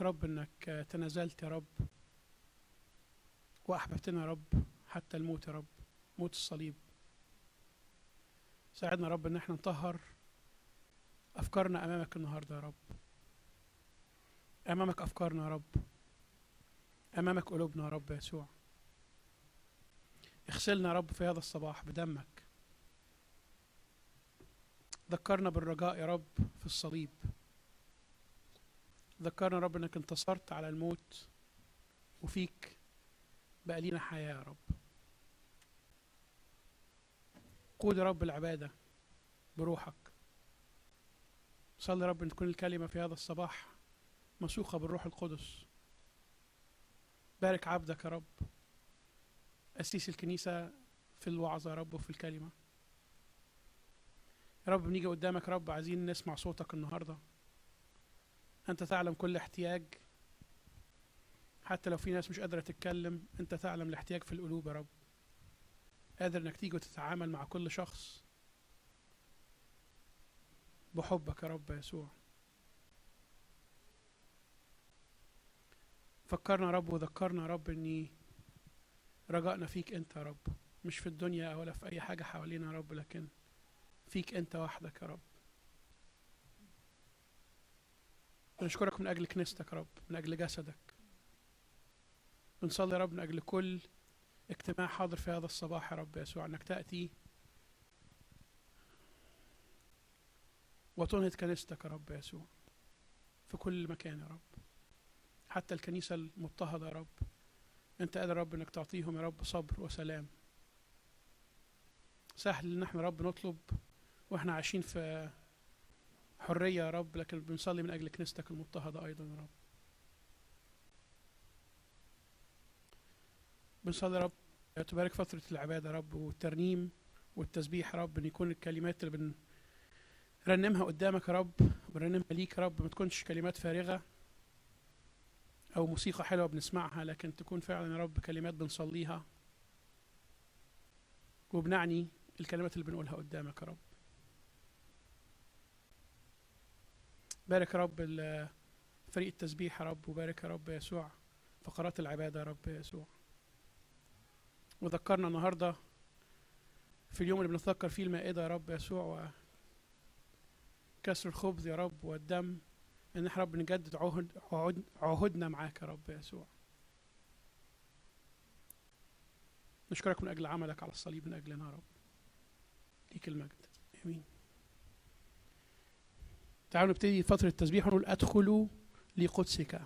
أشكرك رب إنك تنازلت يا رب وأحببتنا يا رب حتى الموت يا رب موت الصليب. ساعدنا يا رب إن إحنا نطهر أفكارنا أمامك النهاردة يا رب. أمامك أفكارنا يا رب. أمامك قلوبنا يا رب يسوع. اغسلنا يا رب في هذا الصباح بدمك. ذكرنا بالرجاء يا رب في الصليب. ذكرنا يا رب إنك انتصرت على الموت وفيك بقى لينا حياة يا رب. قود يا رب العبادة بروحك. صلي رب إن تكون الكلمة في هذا الصباح مسوقة بالروح القدس. بارك عبدك يا رب. أسيس الكنيسة في الوعظة يا رب وفي الكلمة. يا رب بنيجي قدامك يا رب عايزين نسمع صوتك النهارده. أنت تعلم كل احتياج. حتى لو في ناس مش قادرة تتكلم أنت تعلم الاحتياج في القلوب يا رب. قادر إنك تيجي وتتعامل مع كل شخص بحبك يا رب يسوع. فكرنا يا رب وذكرنا يا رب إني رجائنا فيك أنت يا رب. مش في الدنيا ولا في أي حاجة حوالينا يا رب لكن فيك أنت وحدك يا رب. بنشكرك من أجل كنيستك يا رب من أجل جسدك. بنصلي يا رب من أجل كل اجتماع حاضر في هذا الصباح يا رب يسوع أنك تأتي وتنهض كنيستك يا رب يسوع في كل مكان يا رب. حتى الكنيسة المضطهدة يا رب أنت قادر يا رب أنك تعطيهم يا رب صبر وسلام. سهل إن إحنا رب نطلب وإحنا عايشين في حرية يا رب لكن بنصلي من أجل كنيستك المضطهدة أيضا يا رب. بنصلي يا رب تبارك فترة العبادة يا رب والترنيم والتسبيح يا رب إن يكون الكلمات اللي بنرنمها قدامك يا رب بنرنمها ليك يا رب ما تكونش كلمات فارغة أو موسيقى حلوة بنسمعها لكن تكون فعلا يا رب كلمات بنصليها وبنعني الكلمات اللي بنقولها قدامك يا رب. بارك يا رب فريق التسبيح يا رب وبارك يا رب يسوع فقرات العبادة يا رب يسوع. وذكرنا النهاردة في اليوم اللي بنتذكر فيه المائدة يا رب يسوع وكسر الخبز يا رب والدم إن إحنا رب نجدد عهد عهد عهدنا معاك يا رب يسوع. نشكرك من أجل عملك على الصليب من أجلنا يا رب. ليك المجد. آمين. تعالوا نبتدي فترة التسبيح ونقول ادخلوا لقدسك.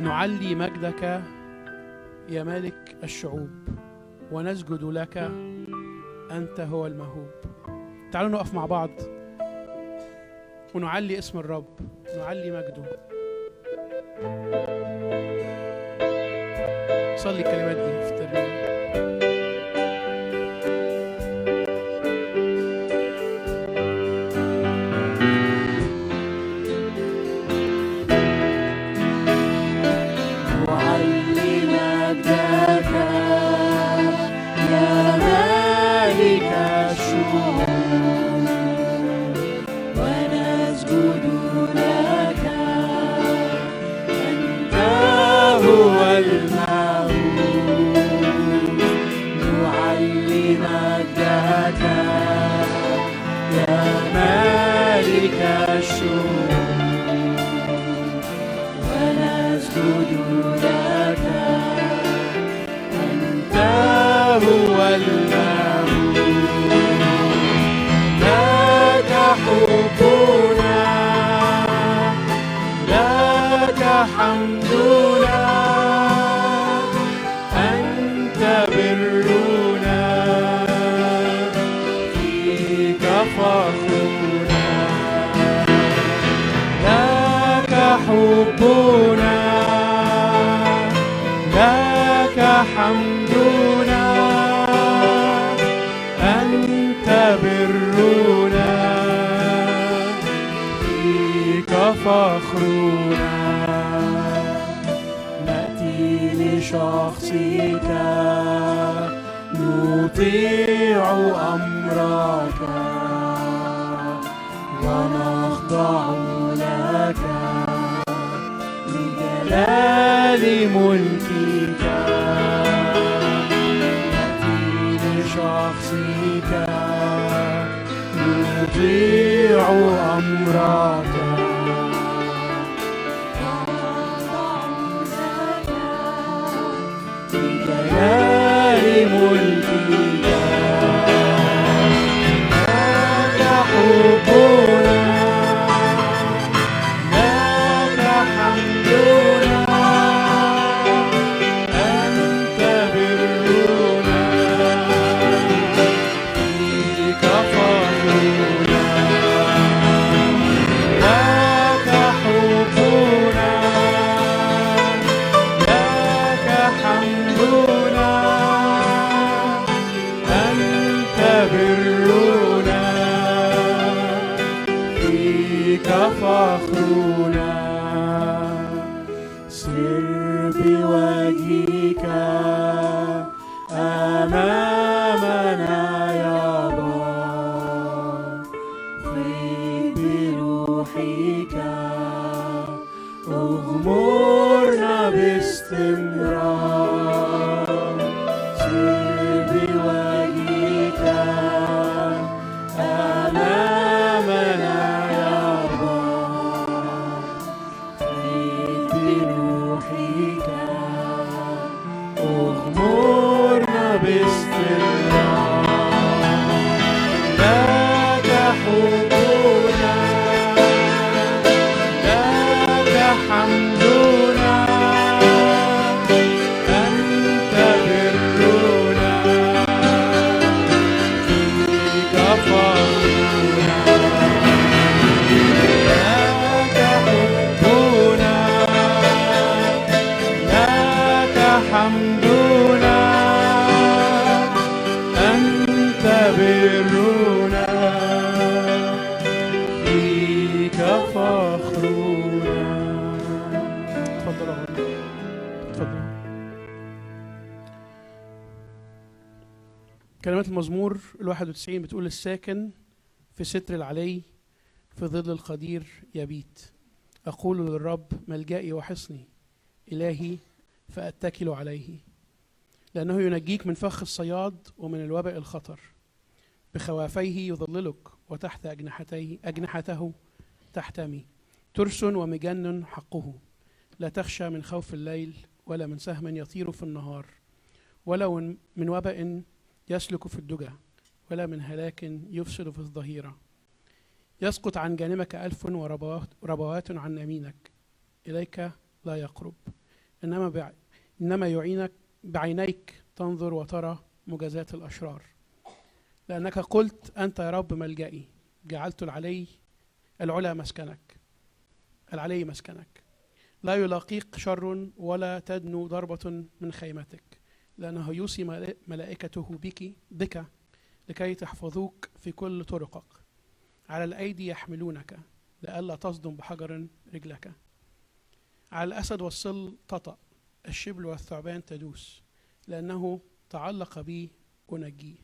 نعلي مجدك يا مالك الشعوب ونسجد لك أنت هو المهوب. تعالوا نقف مع بعض. ونعلي اسم الرب نعلي مجده. صلي الكلمات دي. لشخصك. نطيع أمرك. ونخضع لك. لجلال ملكك. نأتي لشخصك. نطيع أمرك. 91 بتقول الساكن في ستر العلي في ظل القدير يبيت. أقول للرب ملجأي وحصني إلهي فأتكل عليه. لأنه ينجيك من فخ الصياد ومن الوباء الخطر. بخوافيه يظللك وتحت أجنحتيه أجنحته تحتمي. ترس ومجن حقه. لا تخشى من خوف الليل ولا من سهم يطير في النهار. ولو من وباء يسلك في الدجى. ولا من هلاك يفسد في الظهيرة. يسقط عن جانبك ألف وربوات ربوات عن يمينك. إليك لا يقرب. إنما بع... إنما يعينك بعينيك تنظر وترى مجازات الأشرار. لأنك قلت أنت يا رب ملجئي جعلت العلي العلا مسكنك. العلي مسكنك. لا يلاقيك شر ولا تدنو ضربة من خيمتك. لأنه يوصي ملا- ملائكته بك بك لكي تحفظوك في كل طرقك. على الأيدي يحملونك لئلا تصدم بحجر رجلك. على الأسد والصل تطأ الشبل والثعبان تدوس لأنه تعلق بي أنجيه.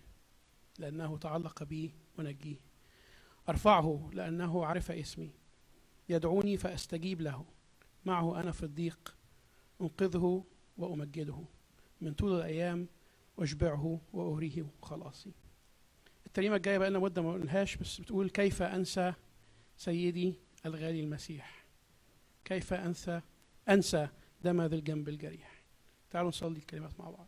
لأنه تعلق بي أنجيه. أرفعه لأنه عرف اسمي. يدعوني فأستجيب له. معه أنا في الضيق أنقذه وأمجده. من طول الأيام أشبعه وأريه خلاصي. التريمة الجاية بقى لنا مدة ما قلناهاش بس بتقول كيف أنسى سيدي الغالي المسيح؟ كيف أنسى أنسى دم ذي الجنب الجريح؟ تعالوا نصلي الكلمات مع بعض.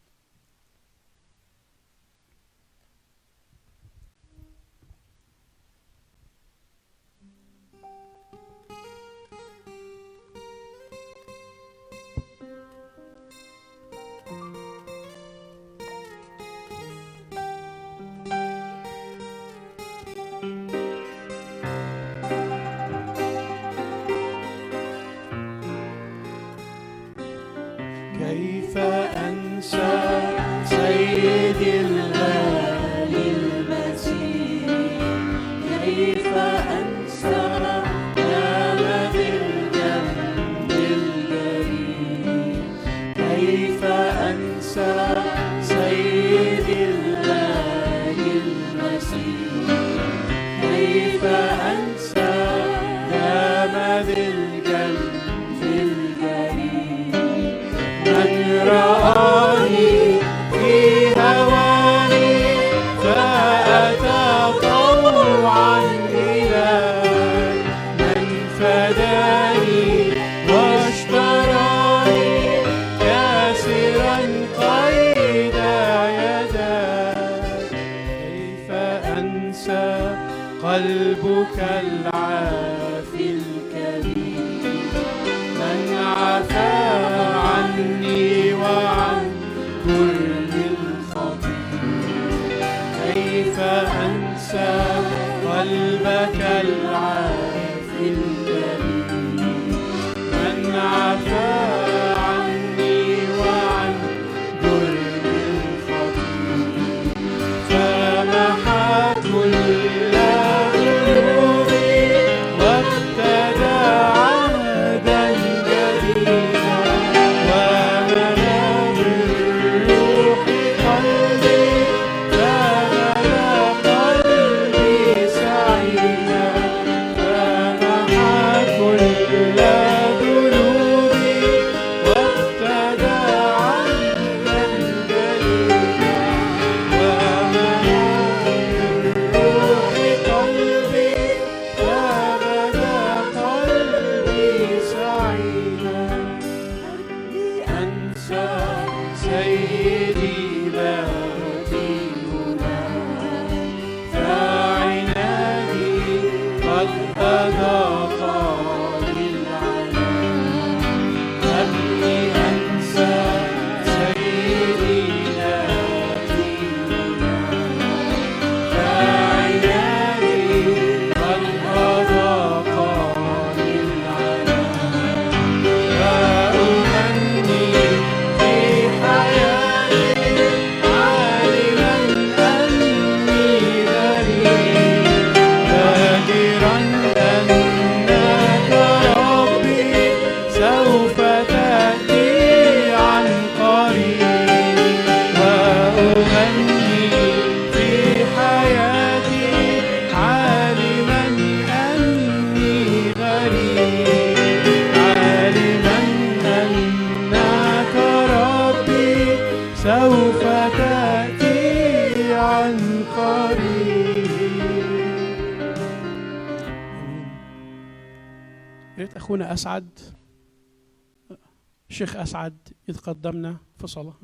في صلاة.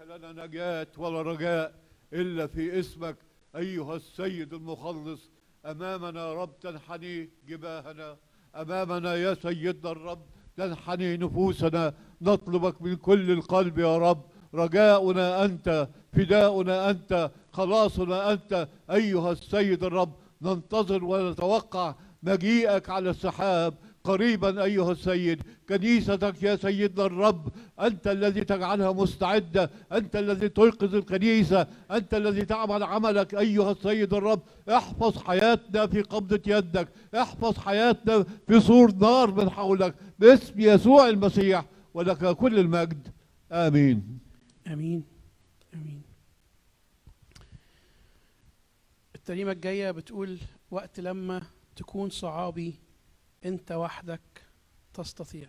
لنا نجاة ولا رجاء إلا في اسمك أيها السيد المخلص أمامنا رب تنحني جباهنا. أمامنا يا سيدنا الرب تنحني نفوسنا. نطلبك من كل القلب يا رب. رجاؤنا أنت فداؤنا أنت خلاصنا أنت. أيها السيد الرب ننتظر ونتوقع مجيئك على السحاب. قريبا أيها السيد. كنيستك يا سيدنا الرب أنت الذي تجعلها مستعدة أنت الذي تيقظ الكنيسة أنت الذي تعمل عملك أيها السيد الرب. احفظ حياتنا في قبضة يدك احفظ حياتنا في سور نار من حولك باسم يسوع المسيح ولك كل المجد. آمين. آمين. آمين. الترنيمة الجاية بتقول وقت لما تكون صعابي انت وحدك تستطيع.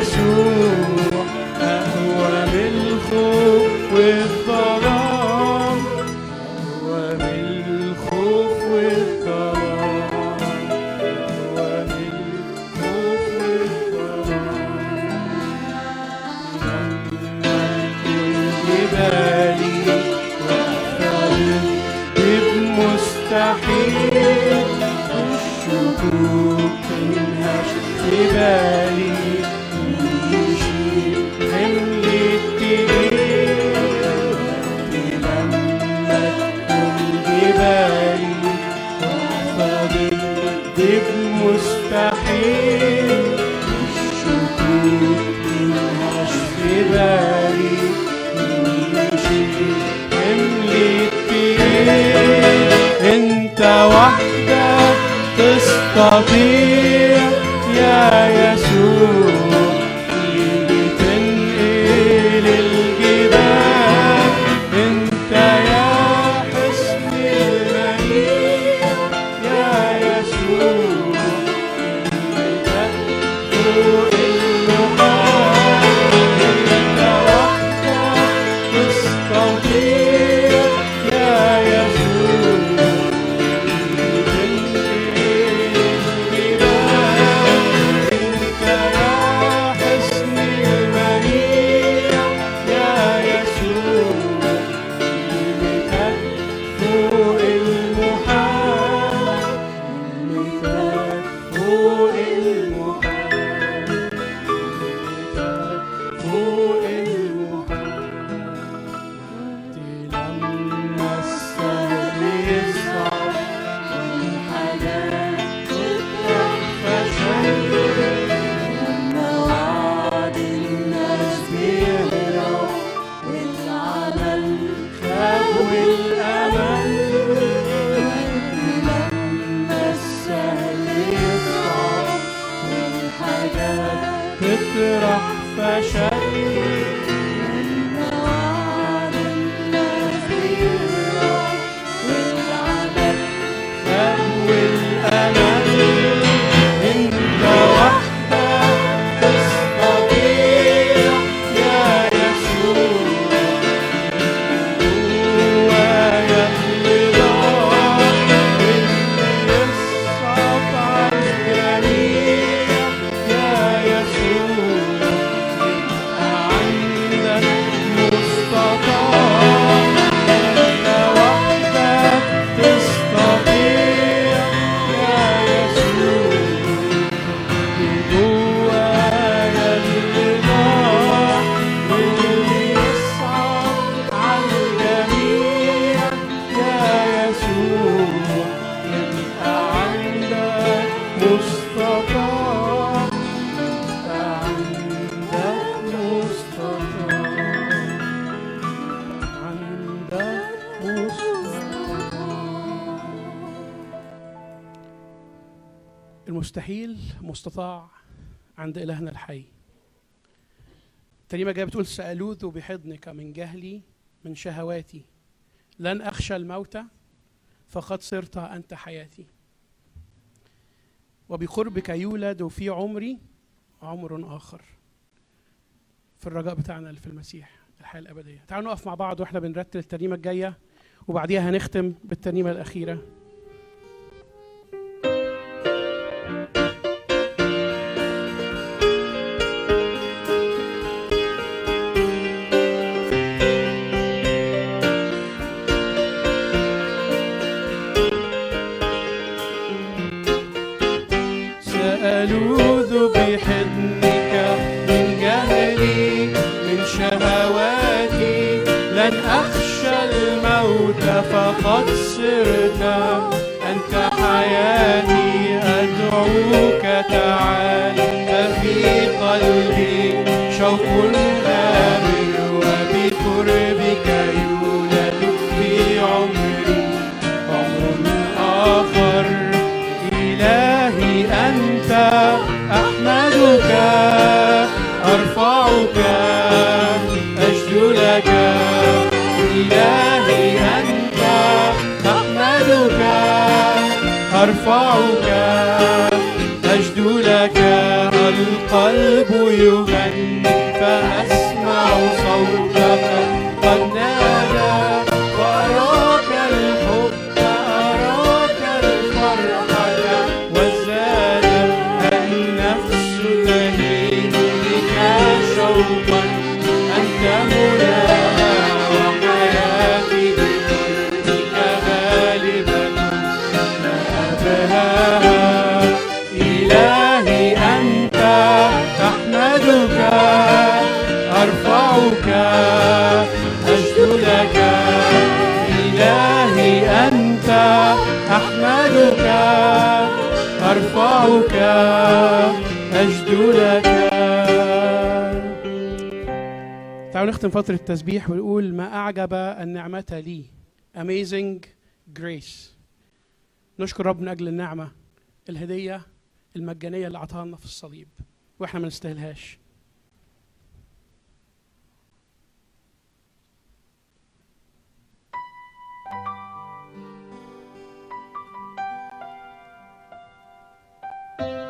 يا عند إلهنا الحي. الترنيمة جاية بتقول سألوذ بحضنك من جهلي من شهواتي. لن أخشى الموت فقد صرت أنت حياتي. وبقربك يولد في عمري عمر آخر. في الرجاء بتاعنا اللي في المسيح الحياة الأبدية. تعالوا نقف مع بعض وإحنا بنرتل الترنيمة الجاية وبعديها هنختم بالترنيمة الأخيرة. الموت فقد صرت أنت حياتي أدعوك تعال ففي قلبي شوق القلب نختم فترة التسبيح ونقول ما أعجب النعمة لي. Amazing Grace. نشكر رب من أجل النعمة الهدية المجانية اللي عطاها لنا في الصليب وإحنا ما نستاهلهاش. أعجب النعمة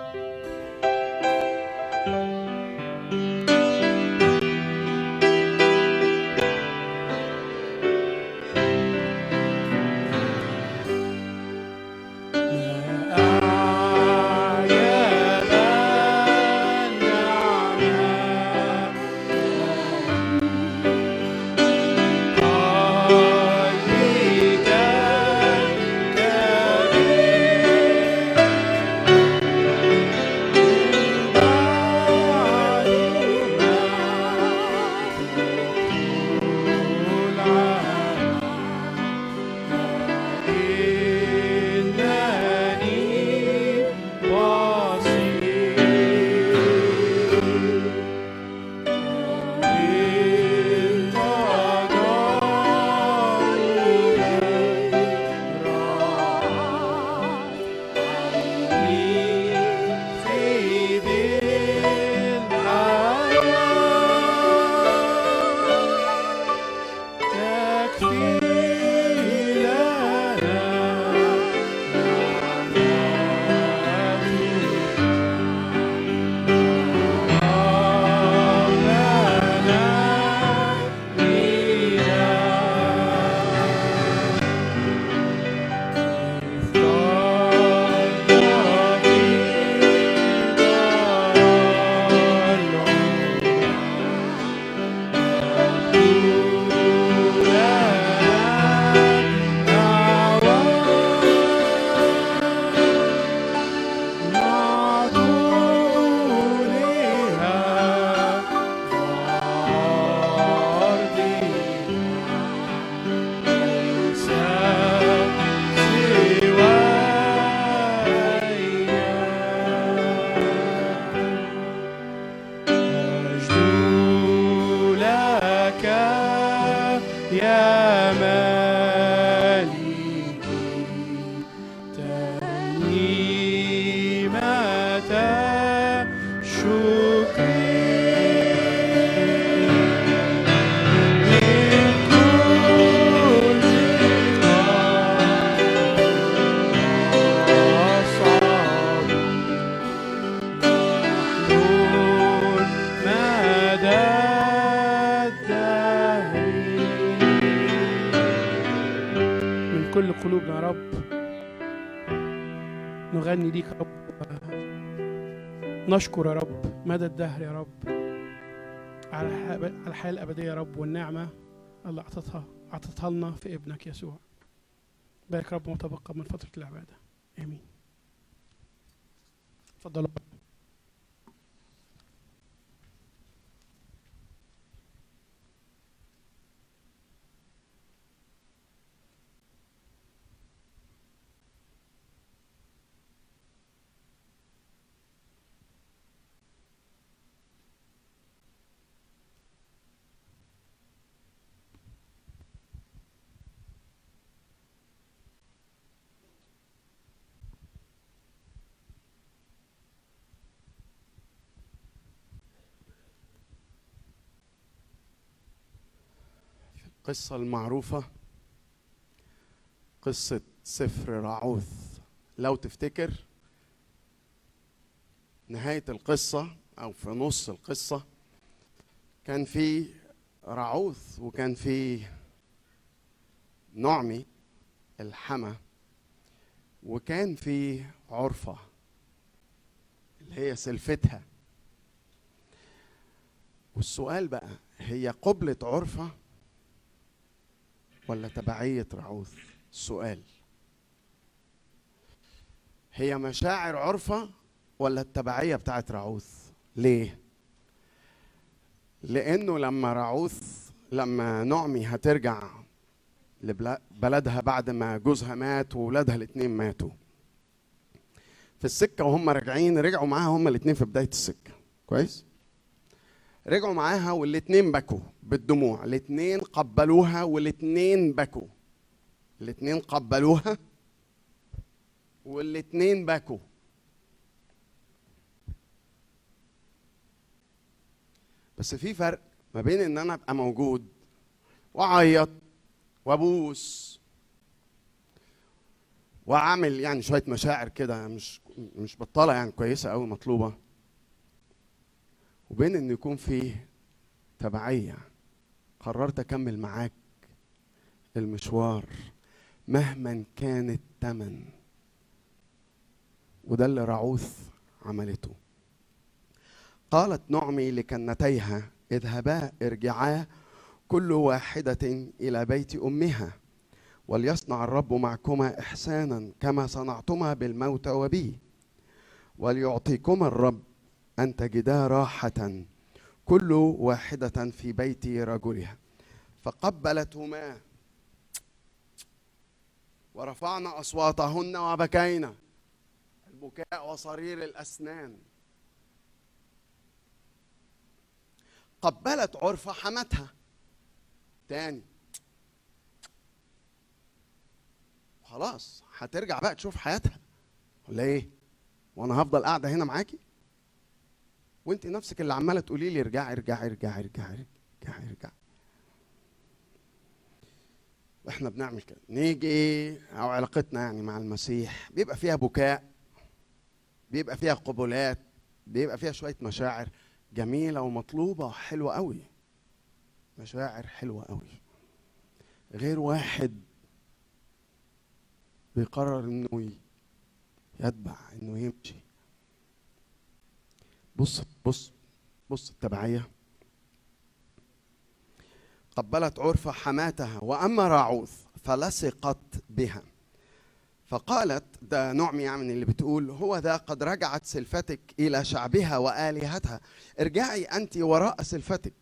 نشكر يا رب مدى الدهر يا رب على الح- على الحياة الأبدية يا رب والنعمة اللي أعطتها أعطتها لنا في ابنك يسوع. بارك رب ما تبقى من فترة العبادة. آمين. تفضلوا القصة المعروفة قصة سفر رعوث. لو تفتكر نهاية القصة أو في نص القصة كان في رعوث وكان في نعمي الحما وكان في عرفة اللي هي سلفتها. والسؤال بقى هي قبلة عرفة ولا تبعية رعوث؟ السؤال هي مشاعر عرفة ولا التبعية بتاعت رعوث؟ ليه؟ لأنه لما رعوث لما نعمي هترجع لبلدها بعد ما جوزها مات وولادها الاتنين ماتوا. في السكة وهم راجعين رجعوا معاها هم الاتنين في بداية السكة. كويس؟ رجعوا معاها والاتنين بكوا بالدموع. الاتنين قبلوها والاتنين بكوا. الاتنين قبلوها والاتنين بكوا. بس في فرق ما بين إن أنا أبقى موجود وأعيط وأبوس وأعمل يعني شوية مشاعر كده مش مش بطالة يعني كويسة قوي مطلوبة. وبين إن يكون في تبعية قررت أكمل معاك المشوار مهما كان الثمن وده اللي رعوث عملته. قالت نعمي لكنتيها اذهبا ارجعا كل واحدة إلى بيت أمها وليصنع الرب معكما إحسانا كما صنعتما بالموت وبي وليعطيكما الرب أن تجدا راحة كل واحدة في بيت رجلها. فقبلتهما ورفعنا أصواتهن وبكينا البكاء وصرير الأسنان. قبلت عرفة حمتها تاني. خلاص هترجع بقى تشوف حياتها. ولا إيه؟ وأنا هفضل قاعدة هنا معاكي؟ وانت نفسك اللي عمالة تقولي لي ارجعي ارجعي ارجعي ارجعي ارجعي ارجعي إحنا بنعمل كده. نيجي أو علاقتنا يعني مع المسيح بيبقى فيها بكاء بيبقى فيها قبلات بيبقى فيها شوية مشاعر جميلة ومطلوبة وحلوة قوي. مشاعر حلوة قوي. غير واحد بيقرر إنه يتبع إنه يمشي. بص بص بص التبعيه قبلت عرفة حماتها وأما راعوث فلصقت بها. فقالت ده نعمي يعني اللي بتقول هو ذا قد رجعت سلفتك إلى شعبها وآلهتها. ارجعي أنت وراء سلفتك.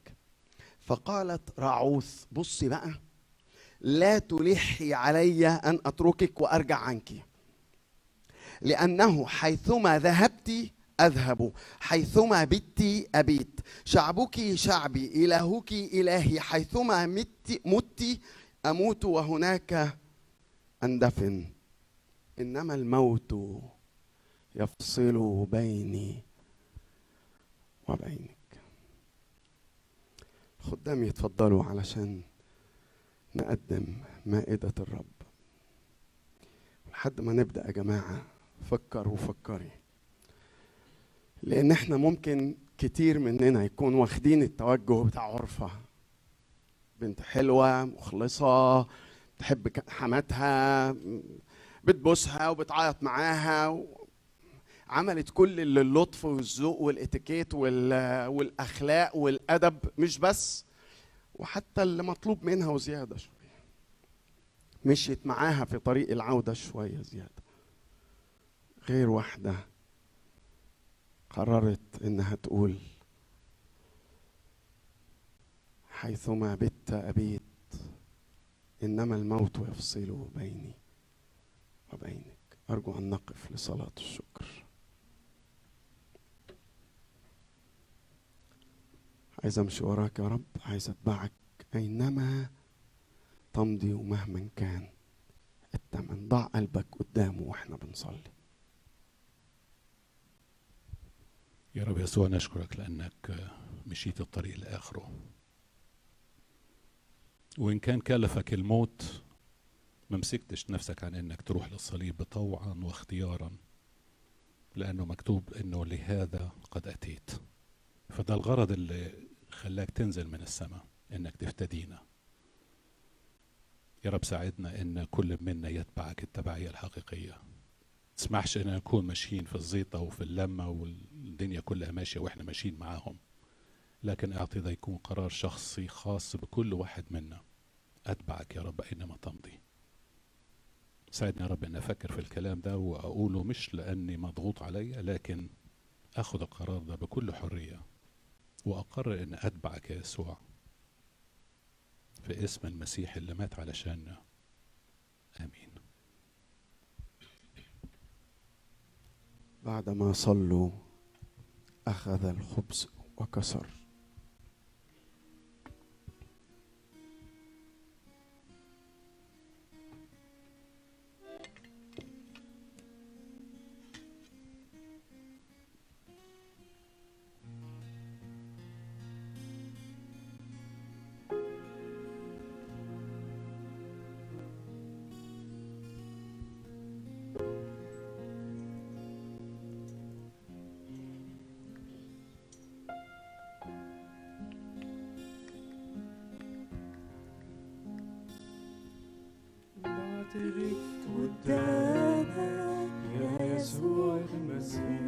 فقالت راعوث بصي بقى لا تلحي علي أن أتركك وأرجع عنك. لأنه حيثما ذهبت أذهب حيثما بت أبيت. شعبك شعبي إلهك إلهي. حيثما مت مت أموت وهناك أندفن. إنما الموت يفصل بيني وبينك. خدام يتفضلوا علشان نقدم مائدة الرب. لحد ما نبدأ يا جماعة فكر وفكري لأن إحنا ممكن كتير مننا يكون واخدين التوجه بتاع عرفة. بنت حلوة مخلصة تحب حماتها بتبوسها وبتعيط معاها عملت كل اللطف والذوق والإتيكيت والأخلاق والأدب مش بس. وحتى اللي مطلوب منها وزيادة شوية. مشيت معاها في طريق العودة شوية زيادة. غير واحدة. قررت إنها تقول حيثما بت أبيت إنما الموت يفصل بيني وبينك. أرجو أن نقف لصلاة الشكر. عايز أمشي وراك يا رب عايز أتبعك أينما تمضي ومهما كان. الثمن ضع قلبك قدامه وإحنا بنصلي. يا رب يسوع نشكرك لأنك مشيت الطريق لآخره. وإن كان كلفك الموت ما مسكتش نفسك عن إنك تروح للصليب طوعا واختيارا لأنه مكتوب إنه لهذا قد أتيت. فده الغرض اللي خلاك تنزل من السماء إنك تفتدينا يا رب ساعدنا إن كل منا يتبعك التبعية الحقيقية. تسمحش إن نكون ماشيين في الزيطة وفي اللمة والدنيا كلها ماشية وإحنا ماشيين معاهم. لكن أعطي ده يكون قرار شخصي خاص بكل واحد منا. أتبعك يا رب أينما تمضي. ساعدني يا رب أن أفكر في الكلام ده وأقوله مش لأني مضغوط عليا لكن أخذ القرار ده بكل حرية. وأقرر أن أتبعك يا يسوع في اسم المسيح اللي مات علشاننا امين بعدما صلوا أخذ الخبز وكسر. بعترف قدامك يا يسوع المسيح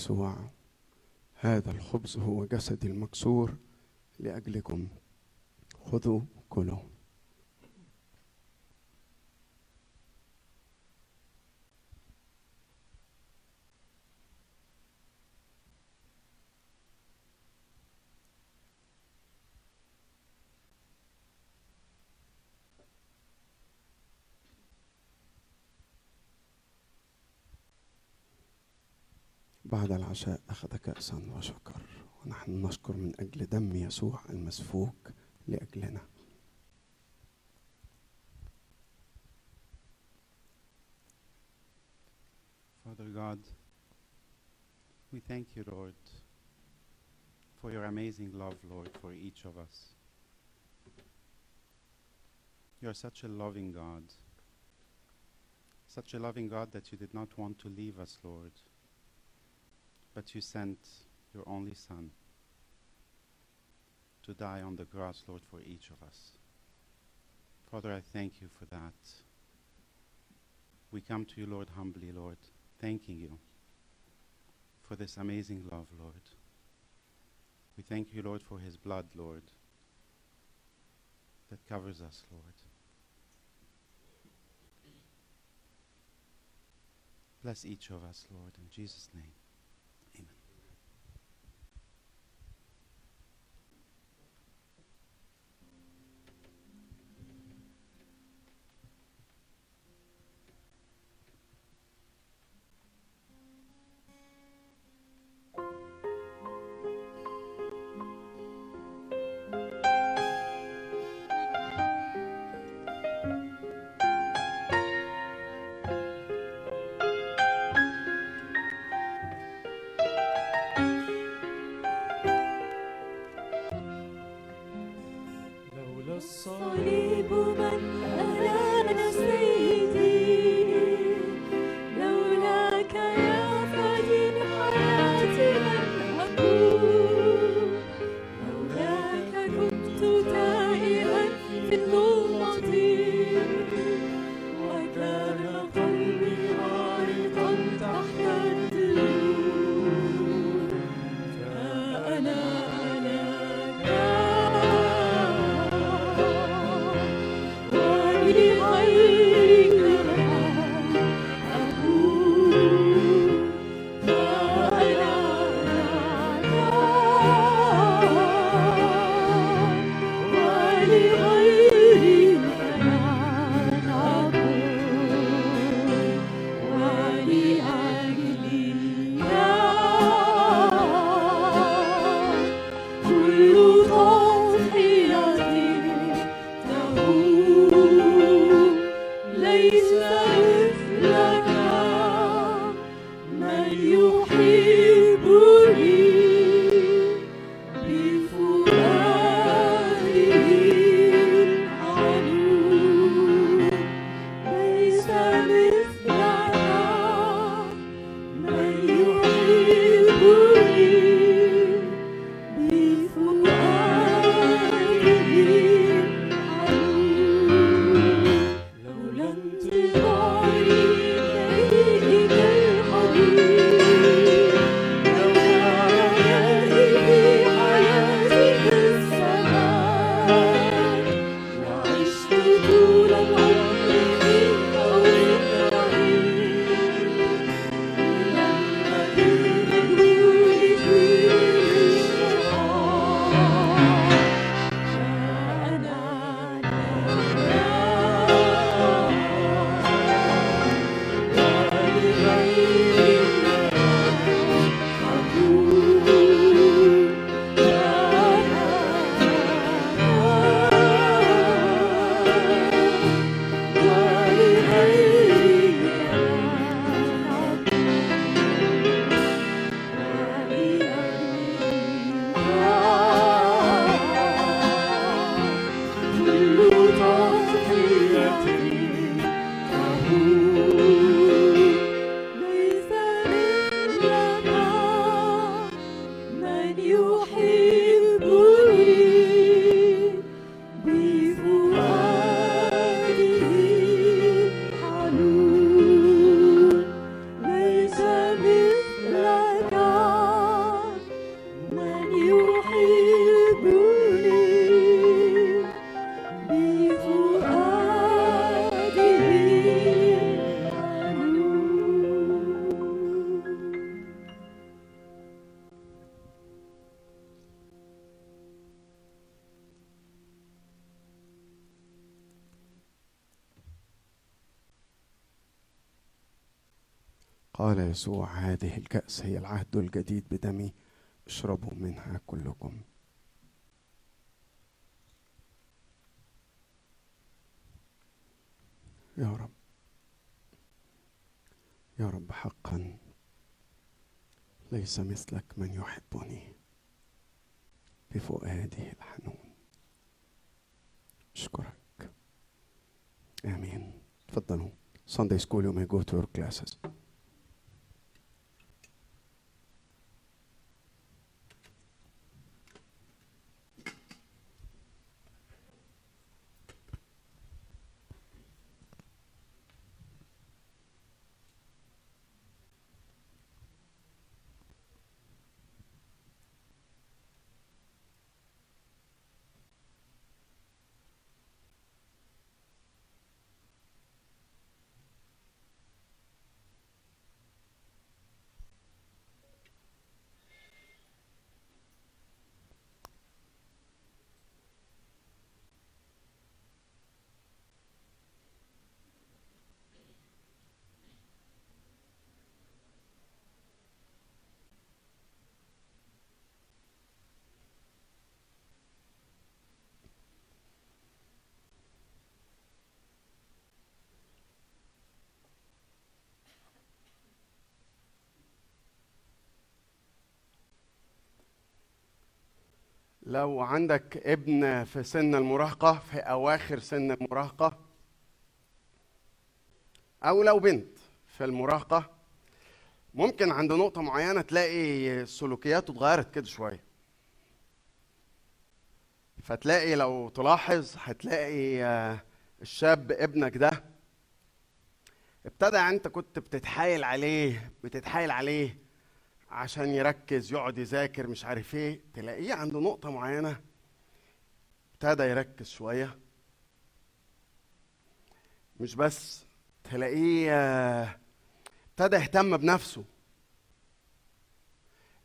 يسوع هذا الخبز هو جسدي المكسور. لأجلكم خذوا كلوا. بعد العشاء أخذ كأسا وشكر ونحن نشكر من أجل دم يسوع المسفوك لأجلنا Father God, we thank you, Lord, for your amazing love, Lord, for each of us. You are such a loving God, such a loving God that you did not want to leave us, Lord, but you sent your only Son to die on the cross, Lord, for each of us. Father, I thank you for that. We come to you, Lord, humbly, Lord, thanking you for this amazing love, Lord. We thank you, Lord, for his blood, Lord, that covers us, Lord. Bless each of us, Lord, in Jesus' name. يسوع هذه الكأس هي العهد الجديد بدمي اشربوا منها كلكم. يا رب يا رب حقا ليس مثلك من يحبني بفؤاده الحنون. أشكرك. آمين. تفضلوا. Sunday school you may go to your classes. لو عندك ابن في سن المراهقة في أواخر سن المراهقة أو لو بنت في المراهقة ممكن عند نقطة معينة تلاقي سلوكياته اتغيرت كده شوية. فتلاقي لو تلاحظ هتلاقي آه، الشاب ابنك ده ابتدى انت كنت بتتحايل عليه بتتحايل عليه عشان يركز يقعد يذاكر مش عارف إيه تلاقيه عند نقطة معينة ابتدى يركز شوية. مش بس تلاقيه آه، ابتدى يهتم بنفسه.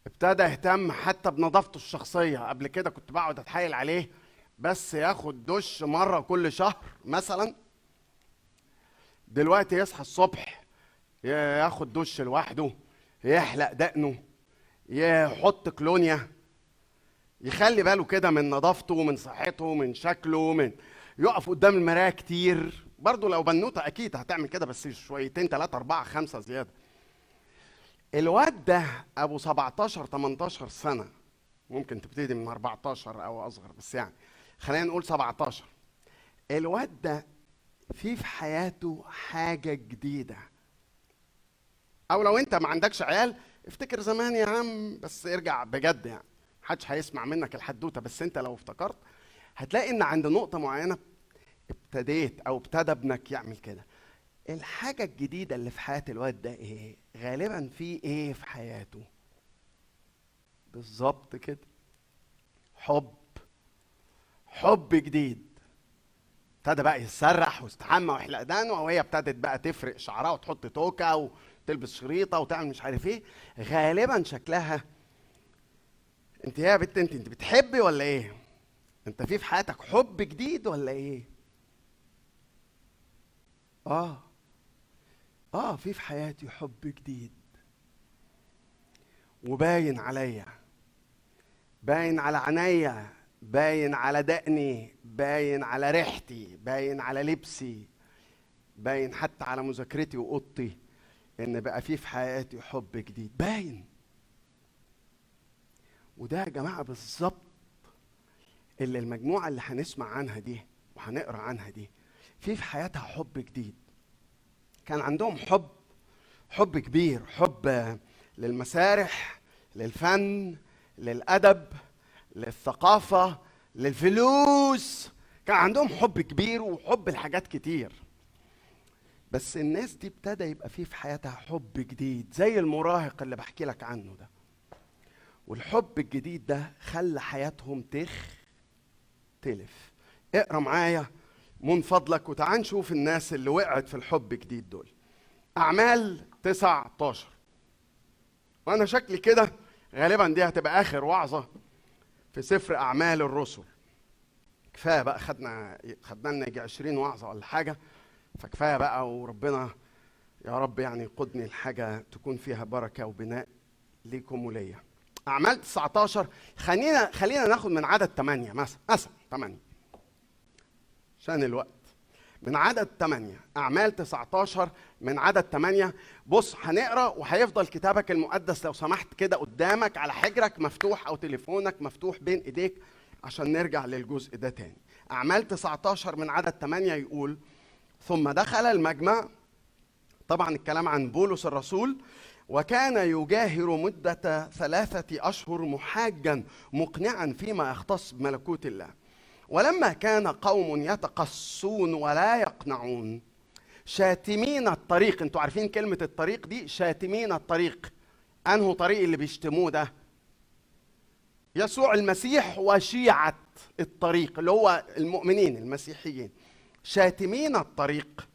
ابتدى يهتم حتى بنظافته الشخصية. قبل كده كنت بقعد اتحايل عليه بس ياخد دش مرة كل شهر مثلا. دلوقتي يصحى الصبح ياخد دش لوحده. يحلق دقنه يحط كلونيا يخلي باله كده من نظافته من صحته من شكله من يقف قدام المراية كتير. برضه لو بنوتة أكيد هتعمل كده بس شويتين ثلاثة أربعة خمسة زيادة. الواد ده أبو 17 18 سنة. ممكن تبتدي من 14 أو أصغر بس يعني خلينا نقول 17 الواد ده في في حياته حاجة جديدة. أو لو أنت ما عندكش عيال افتكر زمان يا عم بس ارجع بجد يعني. محدش هيسمع منك الحدوتة بس أنت لو افتكرت هتلاقي إن عند نقطة معينة ابتديت أو ابتدى ابنك يعمل كده. الحاجة الجديدة اللي في حياة الواد ده إيه؟ غالبا في إيه في حياته؟ بالظبط كده. حب. حب جديد. ابتدى بقى يتسرح ويستحمى ويحلق دقنه وهي ابتدت بقى تفرق شعرها وتحط توكة وتلبس شريطة وتعمل مش عارف إيه غالبا شكلها انت يا بنت انت انت بتحبي ولا إيه؟ انت في في حياتك حب جديد ولا إيه؟ آه آه في في حياتي حب جديد وباين عليا باين على عينيا باين على دقني باين على ريحتي باين على لبسي باين حتى على مذاكرتي وأوضتي إن بقى في في حياتي حب جديد. باين. وده يا جماعة بالظبط اللي المجموعة اللي هنسمع عنها دي وهنقرأ عنها دي في في حياتها حب جديد. كان عندهم حب حب كبير حب للمسارح للفن للأدب للثقافة للفلوس. كان عندهم حب كبير وحب لحاجات كتير. بس الناس دي ابتدى يبقى فيه في حياتها حب جديد زي المراهق اللي بحكي لك عنه ده. والحب الجديد ده خلى حياتهم تختلف. اقرأ معايا من فضلك وتعال نشوف الناس اللي وقعت في الحب جديد دول. أعمال 19 وأنا شكلي كده غالبا دي هتبقى آخر وعظة في سفر أعمال الرسل. كفاية بقى خدنا خدنا لنا يجي 20 وعظة ولا حاجة. فكفاية بقى وربنا يا رب يعني قدني الحاجة تكون فيها بركة وبناء ليكم وليا. أعمال 19 خلينا خلينا ناخد من عدد 8 مثلا مثلا 8 عشان الوقت. من عدد 8 أعمال 19 من عدد 8 بص هنقرأ وهيفضل كتابك المقدس لو سمحت كده قدامك على حجرك مفتوح أو تليفونك مفتوح بين إيديك عشان نرجع للجزء ده تاني. أعمال 19 من عدد 8 يقول ثم دخل المجمع. طبعا الكلام عن بولس الرسول. وكان يجاهر مدة ثلاثة أشهر محاجا مقنعا فيما يختص بملكوت الله. ولما كان قوم يتقصون ولا يقنعون شاتمين الطريق. أنتوا عارفين كلمة الطريق دي؟ شاتمين الطريق. أنه طريق اللي بيشتموه ده؟ يسوع المسيح وشيعة الطريق اللي هو المؤمنين المسيحيين. شاتمين الطريق.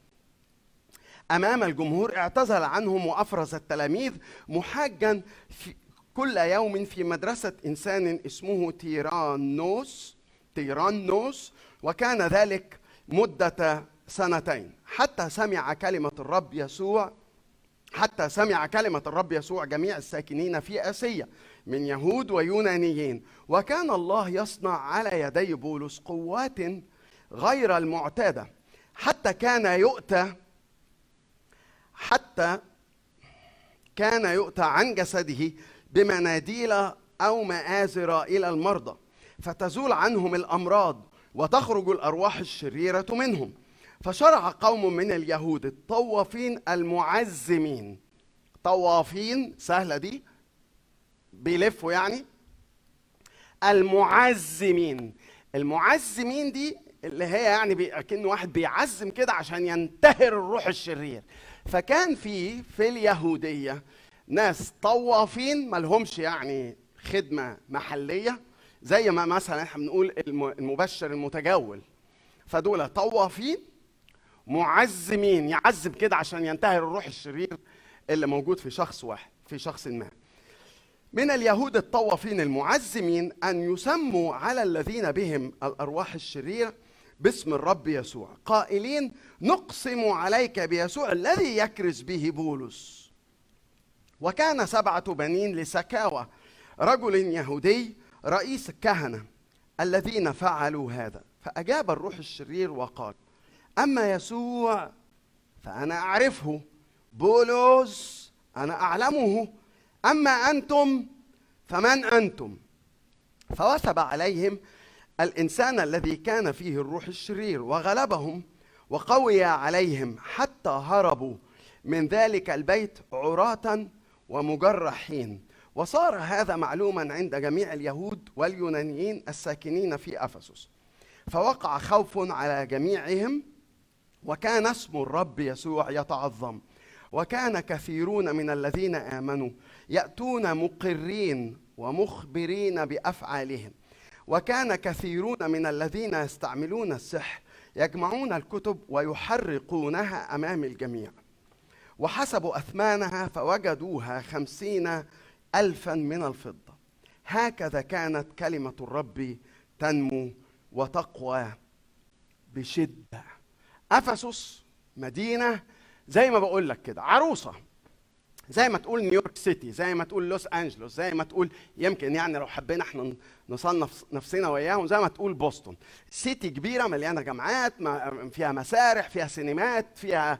أمام الجمهور اعتزل عنهم وأفرز التلاميذ محاجا في كل يوم في مدرسة إنسان اسمه تيرانوس تيرانوس وكان ذلك مدة سنتين. حتى سمع كلمة الرب يسوع حتى سمع كلمة الرب يسوع جميع الساكنين في آسيا من يهود ويونانيين. وكان الله يصنع على يدي بولس قوات غير المعتادة. حتى كان يؤتى حتى كان يؤتى عن جسده بمناديل أو مآزر إلى المرضى. فتزول عنهم الأمراض وتخرج الأرواح الشريرة منهم. فشرع قوم من اليهود الطوافين المعزمين. طوافين سهلة دي بيلفوا يعني المعزمين. المعزمين دي اللي هي يعني كأن واحد بيعزم كده عشان ينتهر الروح الشرير. فكان في في اليهودية ناس طوافين ملهمش يعني خدمة محلية زي ما مثلا إحنا بنقول الم- المبشر المتجول. فدول طوافين معزمين يعزم كده عشان ينتهر الروح الشرير اللي موجود في شخص واحد في شخص ما. من اليهود الطوافين المعزمين أن يسموا على الذين بهم الأرواح الشريرة باسم الرب يسوع. قائلين نقسم عليك بيسوع الذي يكرز به بولس. وكان سبعة بنين لسكاوى رجل يهودي رئيس الكهنه الذين فعلوا هذا. فأجاب الروح الشرير وقال أما يسوع فأنا أعرفه. بولس أنا أعلمه. أما أنتم فمن أنتم؟ فوثب عليهم الإنسان الذي كان فيه الروح الشرير وغلبهم وقوي عليهم حتى هربوا من ذلك البيت عراة ومجرحين. وصار هذا معلوما عند جميع اليهود واليونانيين الساكنين في أفسس. فوقع خوف على جميعهم وكان اسم الرب يسوع يتعظم. وكان كثيرون من الذين آمنوا يأتون مقرين ومخبرين بأفعالهم. وكان كثيرون من الذين يستعملون السحر يجمعون الكتب ويحرقونها أمام الجميع. وحسبوا أثمانها فوجدوها خمسين الفا من الفضة. هكذا كانت كلمة الرب تنمو وتقوى بشدة. أفسس مدينة زي ما بقول لك كده عروسة. زي ما تقول نيويورك سيتي زي ما تقول لوس أنجلوس زي ما تقول يمكن يعني لو حبينا إحنا نصنف نفسنا وياهم زي ما تقول بوسطن. سيتي كبيرة مليانة جامعات فيها مسارح فيها سينمات فيها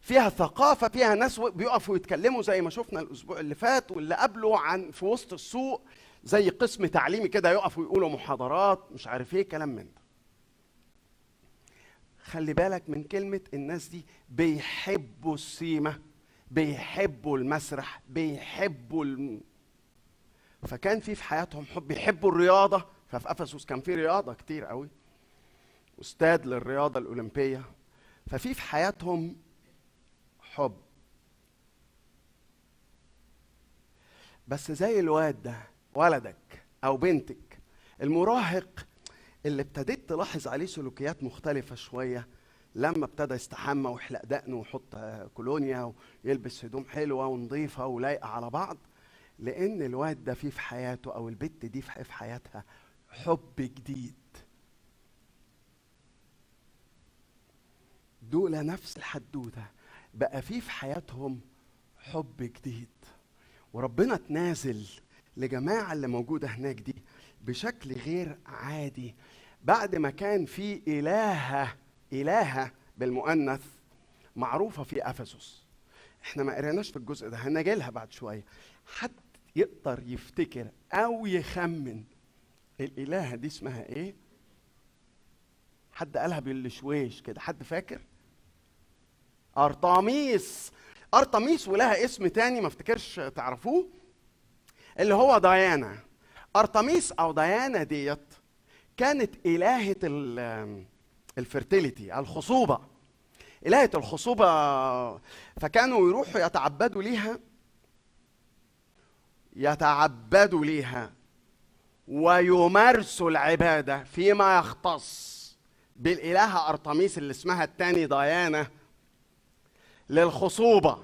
فيها ثقافة فيها ناس بيقفوا يتكلموا زي ما شفنا الأسبوع اللي فات واللي قبله عن في وسط السوق زي قسم تعليمي كده يقفوا يقولوا محاضرات مش عارف إيه كلام من ده. خلي بالك من كلمة الناس دي بيحبوا السيمة بيحبوا المسرح بيحبوا الم... فكان في في حياتهم حب بيحبوا الرياضة ففي أفسس كان في رياضة كتير قوي أستاذ للرياضة الأولمبية ففي في حياتهم حب. بس زي الواد ده ولدك أو بنتك المراهق اللي ابتديت تلاحظ عليه سلوكيات مختلفة شوية لما ابتدى يستحمى ويحلق دقنه ويحط كولونيا ويلبس هدوم حلوة ونظيفة ولايقة على بعض لأن الواد ده فيه في حياته أو البت دي في حياتها حب جديد. دول نفس الحدوتة بقى في في حياتهم حب جديد. وربنا تنازل لجماعة اللي موجودة هناك دي بشكل غير عادي. بعد ما كان في إلهة إلهة بالمؤنث معروفة في أفسس. إحنا ما قريناش في الجزء ده هنجي لها بعد شوية. حد يقدر يفتكر أو يخمن الإلهة دي اسمها إيه؟ حد قالها بالشويش كده. حد فاكر؟ أرطميس. أرطميس ولها اسم تاني ما افتكرش تعرفوه؟ اللي هو ديانا. أرطميس أو ديانا ديت كانت إلهة الفرتيليتي الخصوبة. إلهة الخصوبة فكانوا يروحوا يتعبدوا ليها يتعبدوا ليها ويمارسوا العبادة فيما يختص بالإلهة أرطميس اللي اسمها التاني ديانا للخصوبة.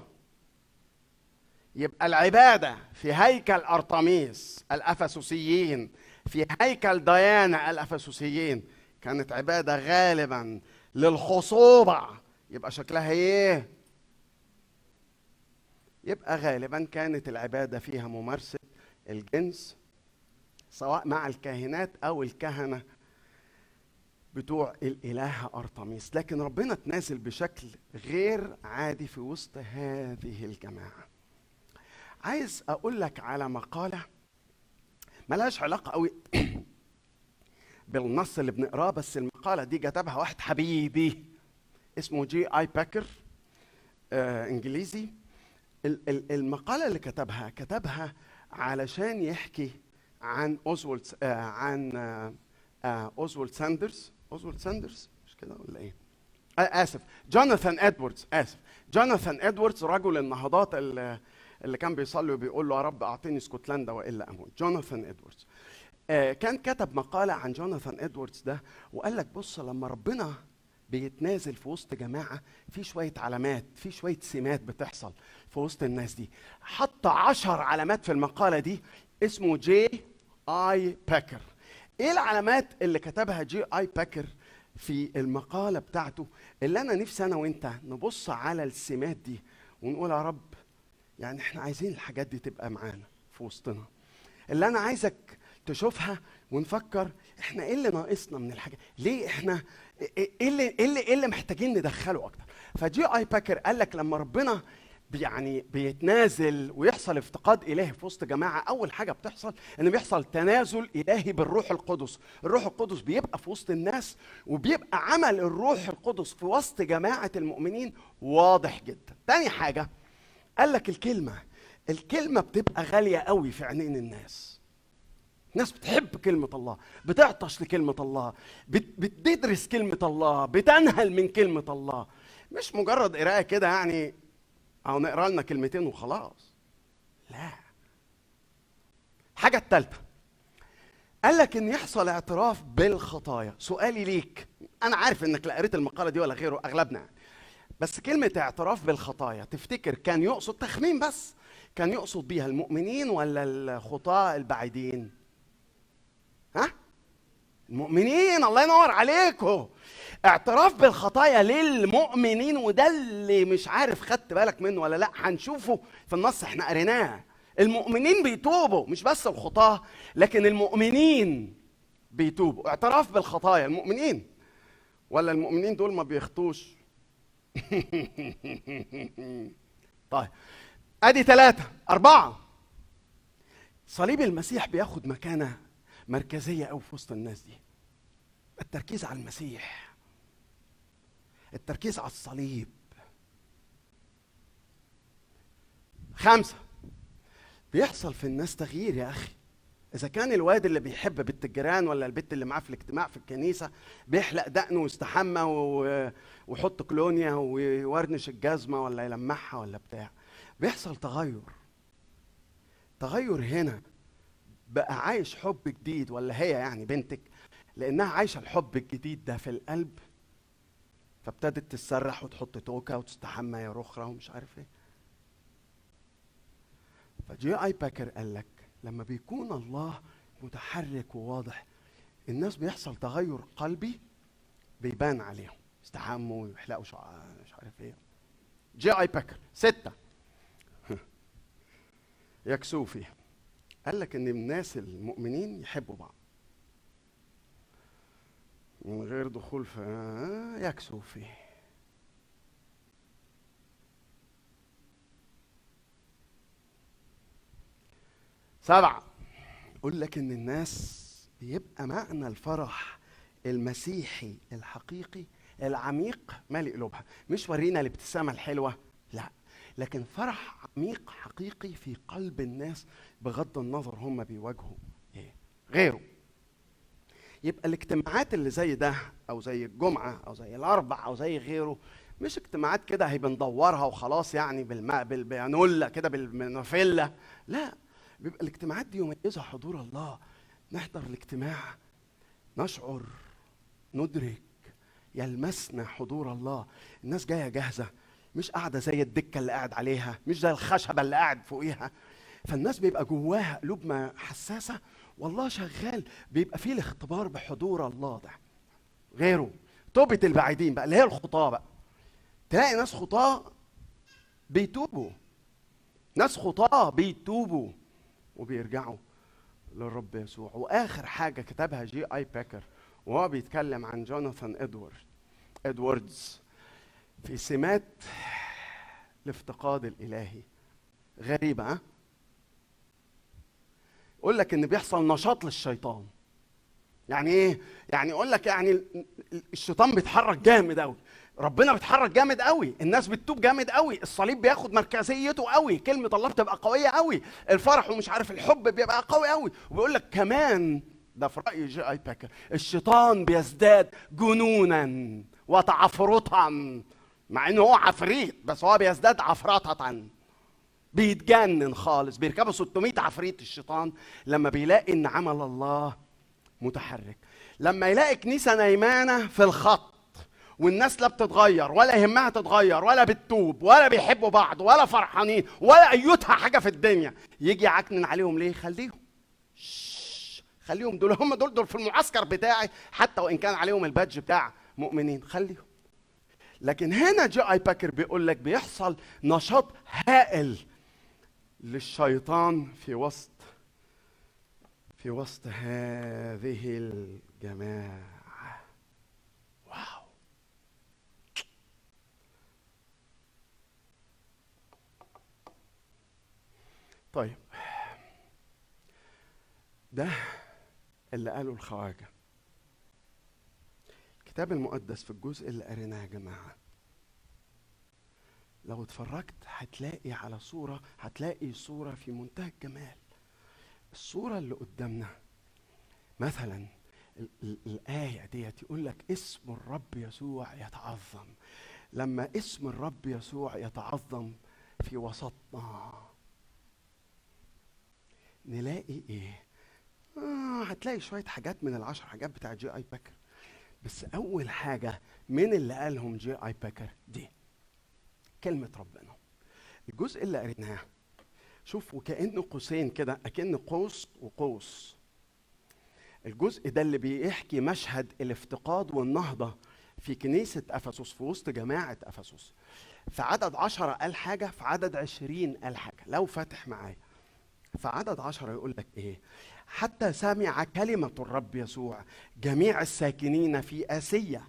يبقى العبادة في هيكل أرطميس الأفسسيين في هيكل ديانا الأفسسيين كانت عبادة غالبا للخصوبة. يبقى شكلها إيه؟ يبقى غالبا كانت العبادة فيها ممارسة الجنس سواء مع الكاهنات أو الكهنة بتوع الإلهة أرطميس. لكن ربنا تنازل بشكل غير عادي في وسط هذه الجماعة. عايز أقول لك على مقالة ملهاش علاقة قوي بالنص اللي بنقراه بس المقالة دي كتبها واحد حبيبي اسمه جي آي باكر آه إنجليزي. ال- ال- المقالة اللي كتبها كتبها علشان يحكي عن أوزولد آه عن آه آه أوزولد ساندرز. أوزولد ساندرز؟ مش كده ولا إيه؟ آه آسف. جوناثان إدواردز آسف. جوناثان إدواردز رجل النهضات اللي, اللي كان بيصلي وبيقول له يا رب أعطيني اسكتلندا وإلا أموت. جوناثان إدواردز. آه كان كتب مقالة عن جوناثان إدواردز ده وقال لك بص لما ربنا بيتنازل في وسط جماعة في شوية علامات في شوية سمات بتحصل في وسط الناس دي. حط عشر علامات في المقالة دي اسمه جي آي باكر إيه العلامات اللي كتبها جي آي باكر في المقالة بتاعته؟ اللي أنا نفسي أنا وأنت نبص على السمات دي ونقول يا رب يعني إحنا عايزين الحاجات دي تبقى معانا في وسطنا. اللي أنا عايزك تشوفها ونفكر إحنا إيه اللي ناقصنا من الحاجة؟ ليه إحنا إيه اللي إيه اللي, إيه اللي محتاجين ندخله أكتر؟ فجي آي باكر قال لك لما ربنا يعني بيتنازل ويحصل افتقاد إلهي في وسط جماعة أول حاجة بتحصل ان بيحصل تنازل إلهي بالروح القدس. الروح القدس بيبقى في وسط الناس وبيبقى عمل الروح القدس في وسط جماعة المؤمنين واضح جدا. تاني حاجة قال لك الكلمة الكلمة بتبقى غالية قوي في عينين الناس. ناس بتحب كلمة الله بتعطش لكلمة الله بت- بتدرس كلمة الله بتنهل من كلمة الله. مش مجرد قراءة كده يعني أو نقرأ لنا كلمتين وخلاص. لا. حاجة التالتة. قال لك إن يحصل اعتراف بالخطايا. سؤالي ليك. أنا عارف إنك لا قريت المقالة دي ولا غيره أغلبنا يعني. بس كلمة اعتراف بالخطايا تفتكر كان يقصد تخمين بس؟ كان يقصد بيها المؤمنين ولا الخطاة البعيدين؟ ها؟ المؤمنين الله ينور عليكم. اعتراف بالخطايا للمؤمنين وده اللي مش عارف خدت بالك منه ولا لأ. هنشوفه في النص إحنا قريناه. المؤمنين بيتوبوا مش بس الخطاة لكن المؤمنين بيتوبوا. اعتراف بالخطايا المؤمنين. ولا المؤمنين دول ما بيخطوش؟ طيب أدي ثلاثة أربعة. صليب المسيح بياخد مكانة مركزية أوي في وسط الناس دي. التركيز على المسيح. التركيز على الصليب. خمسة. بيحصل في الناس تغيير يا أخي. إذا كان الواد اللي بيحب بنت الجيران ولا البنت اللي معاه في الاجتماع في الكنيسة بيحلق دقنه ويستحمى ويحط كلونيا ويورنش الجزمة ولا يلمعها ولا بتاع. بيحصل تغير. تغير هنا. بقى عايش حب جديد ولا هي يعني بنتك؟ لأنها عايشة الحب الجديد ده في القلب فابتدت تتسرح وتحط توكة وتستحمى يا رخرة ومش عارف إيه. فجي آي باكر قال لك لما بيكون الله متحرك وواضح الناس بيحصل تغير قلبي بيبان عليهم يستحموا ويحلقوا شعر مش عارف إيه. جي آي باكر ستة. يكسوفي قال لك إن الناس المؤمنين يحبوا بعض. من غير دخول في آه، يكسوفي سبعة يقول لك إن الناس بيبقى معنى الفرح المسيحي الحقيقي العميق مالي قلوبها مش ورينا الابتسامة الحلوة لا. لكن فرح عميق حقيقي في قلب الناس بغض النظر هم بيواجهوا إيه. غيره. يبقى الاجتماعات اللي زي ده أو زي الجمعة أو زي الأربع أو زي غيره مش اجتماعات كده هي بندورها وخلاص يعني بالماء بالبيانولا كده بالمنافله لا بيبقى الاجتماعات دي يميزها حضور الله. نحضر الاجتماع نشعر ندرك يلمسنا حضور الله. الناس جاية جاهزة. مش قاعدة زي الدكة اللي قاعد عليها مش زي الخشبة اللي قاعد فوقيها. فالناس بيبقى جواها قلوب ما حساسة والله شغال بيبقى فيه الاختبار بحضور الله ده. غيره توبة البعيدين بقى اللي هي الخطاة بقى. تلاقي ناس خطاة بيتوبوا. ناس خطاة بيتوبوا وبيرجعوا للرب يسوع. وآخر حاجة كتبها جي آي باكر وهو بيتكلم عن جوناثان إدوارد إدواردز. في سمات الافتقاد الإلهي. غريبة ها؟ يقول لك إن بيحصل نشاط للشيطان. يعني إيه؟ يعني يقول لك يعني ال- ال- الشيطان بيتحرك جامد قوي ربنا بيتحرك جامد قوي الناس بتتوب جامد قوي الصليب بياخد مركزيته قوي كلمة الله بتبقى قوية قوي الفرح ومش عارف الحب بيبقى قوي قوي وبيقول لك كمان ده في راي جي آي باكر الشيطان بيزداد جنونا وتعفرطا. مع إنه هو عفريت بس هو بيزداد عفرطه بيتجنن خالص بيركبوا 600 عفريت الشيطان لما بيلاقي إن عمل الله متحرك. لما يلاقي كنيسة نايمة في الخط والناس لا بتتغير ولا يهمها تتغير ولا بتتوب ولا بيحبوا بعض ولا فرحانين ولا ايتها حاجة في الدنيا يجي يعكنن عليهم ليه؟ خليهم. خليهم دول هم دول دول في المعسكر بتاعي حتى وإن كان عليهم ال badge بتاع مؤمنين خليهم. لكن هنا جي اي باكر بيقول لك بيحصل نشاط هائل للشيطان في وسط في وسط هذه الجماعة. واو. طيب. ده اللي قاله الخواجة. الكتاب المقدس في الجزء اللي قريناه يا جماعة. لو اتفرجت هتلاقي على صورة هتلاقي صورة في منتهى الجمال. الصورة اللي قدامنا مثلا ال- ال- الآية ديت يقول لك اسم الرب يسوع يتعظم. لما اسم الرب يسوع يتعظم في وسطنا نلاقي إيه؟ آه هتلاقي شوية حاجات من العشر حاجات بتاع جي آي باكر بس أول حاجة من اللي قالهم جي اي باكر دي. كلمة ربنا. الجزء اللي قريناه شوف وكأنه قوسين كده أكن قوس وقوس. الجزء ده اللي بيحكي مشهد الافتقاد والنهضة في كنيسة أفسس في وسط جماعة أفسس. في عدد عشرة قال حاجة في عدد عشرين قال حاجة. لو فاتح معايا. في عدد عشرة يقول لك إيه؟ حتى سمع كلمة الرب يسوع. جميع الساكنين في آسيا.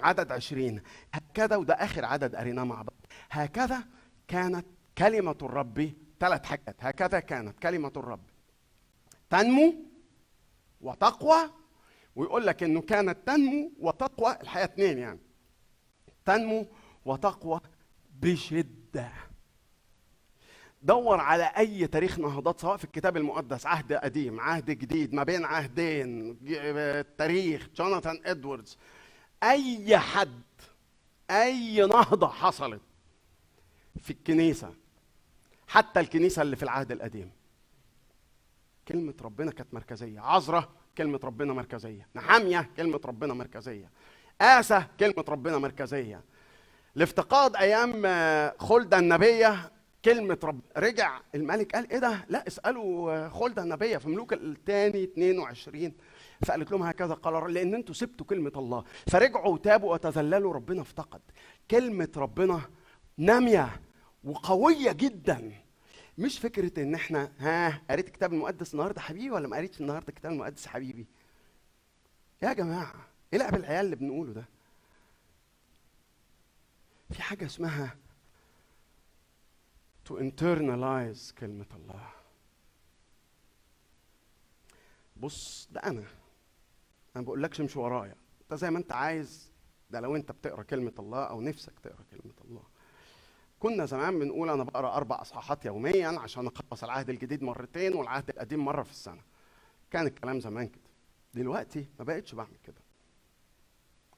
عدد عشرين. هكذا وده آخر عدد قريناه مع بعض. هكذا كانت كلمة الرب ثلاث حاجات. هكذا كانت كلمة الرب تنمو وتقوى. ويقول لك إنه كانت تنمو وتقوى. الحقيقة اتنين يعني. تنمو وتقوى بشدة. دور على أي تاريخ نهضات سواء في الكتاب المقدس عهد قديم عهد جديد ما بين عهدين التاريخ جوناثان إدواردز. أي حد أي نهضة حصلت في الكنيسة حتى الكنيسة اللي في العهد القديم. كلمة ربنا كانت مركزية. عذراء كلمة ربنا مركزية. نحامية كلمة ربنا مركزية. آسى كلمة ربنا مركزية. الافتقاد أيام آه، خلده النبيه كلمة رب رجع الملك قال إيه ده؟ لا اسألوا آه، خلده النبية في ملوك الثاني 22 فقالت لهم هكذا قال لأن أنتوا سبتوا كلمة الله. فرجعوا وتابوا وتذللوا ربنا افتقد. كلمة ربنا نامية وقوية جدا. مش فكرة إن إحنا ها قريت الكتاب المقدس النهارده حبيبي ولا ما قريتش النهارده الكتاب المقدس حبيبي؟ يا جماعة إيه لعب العيال اللي بنقوله ده؟ في حاجة اسمها to internalize كلمة الله. بص ده أنا. أنا بقول لكش امشي ورايا. أنت زي ما أنت عايز. ده لو أنت بتقرأ كلمة الله أو نفسك تقرأ كلمة الله. كنا زمان بنقول أنا بقرأ أربع إصحاحات يوميا عشان أخلص العهد الجديد مرتين والعهد القديم مرة في السنة. كان الكلام زمان كده. دلوقتي ما بقتش بعمل كده.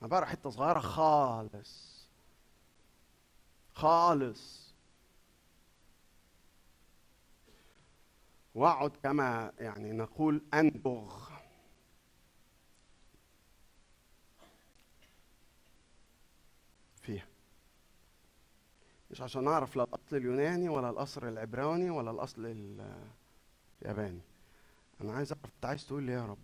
أنا بقرأ حتة صغيرة خالص. خالص. واقعد كما يعني نقول أنبغ. فيها. مش عشان أعرف لا الأصل اليوناني ولا الأصل العبراني ولا الأصل ال- الياباني. أنا عايز أعرف أنت عايز تقول لي إيه يا رب؟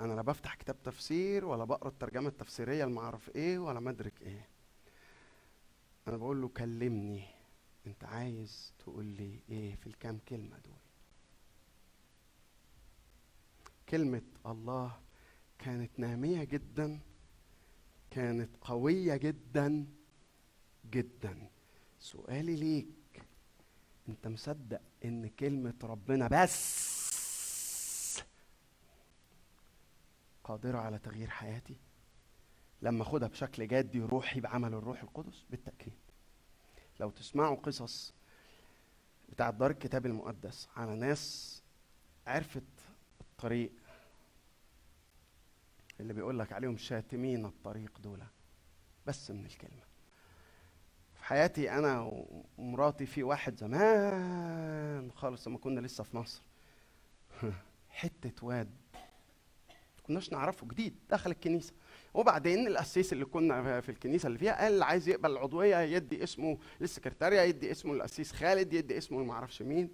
أنا لا بفتح كتاب تفسير ولا بقرأ الترجمة التفسيرية اللي ما اعرف إيه ولا مدرك إيه. أنا بقول له كلمني. انت عايز تقول لي إيه في الكام كلمة دول؟ كلمة الله كانت نامية جدا كانت قوية جدا جدا. سؤالي ليك انت مصدق ان كلمة ربنا بس قادرة على تغيير حياتي؟ لما اخدها بشكل جدي روحي بعمل الروح القدس؟ بالتأكيد. لو تسمعوا قصص بتاعت دار الكتاب المقدس على ناس عرفت الطريق اللي بيقول لك عليهم شاتمين الطريق دول. بس من الكلمة. في حياتي أنا ومراتي في واحد زمان خالص لما كنا لسه في مصر. حتة واد كناش نعرفه جديد. دخل الكنيسة. وبعدين القسيس اللي كنا في الكنيسة اللي فيها قال اللي عايز يقبل العضويه يدي اسمه للسكرتارية يدي اسمه للقسيس خالد يدي اسمه ما أعرفش مين.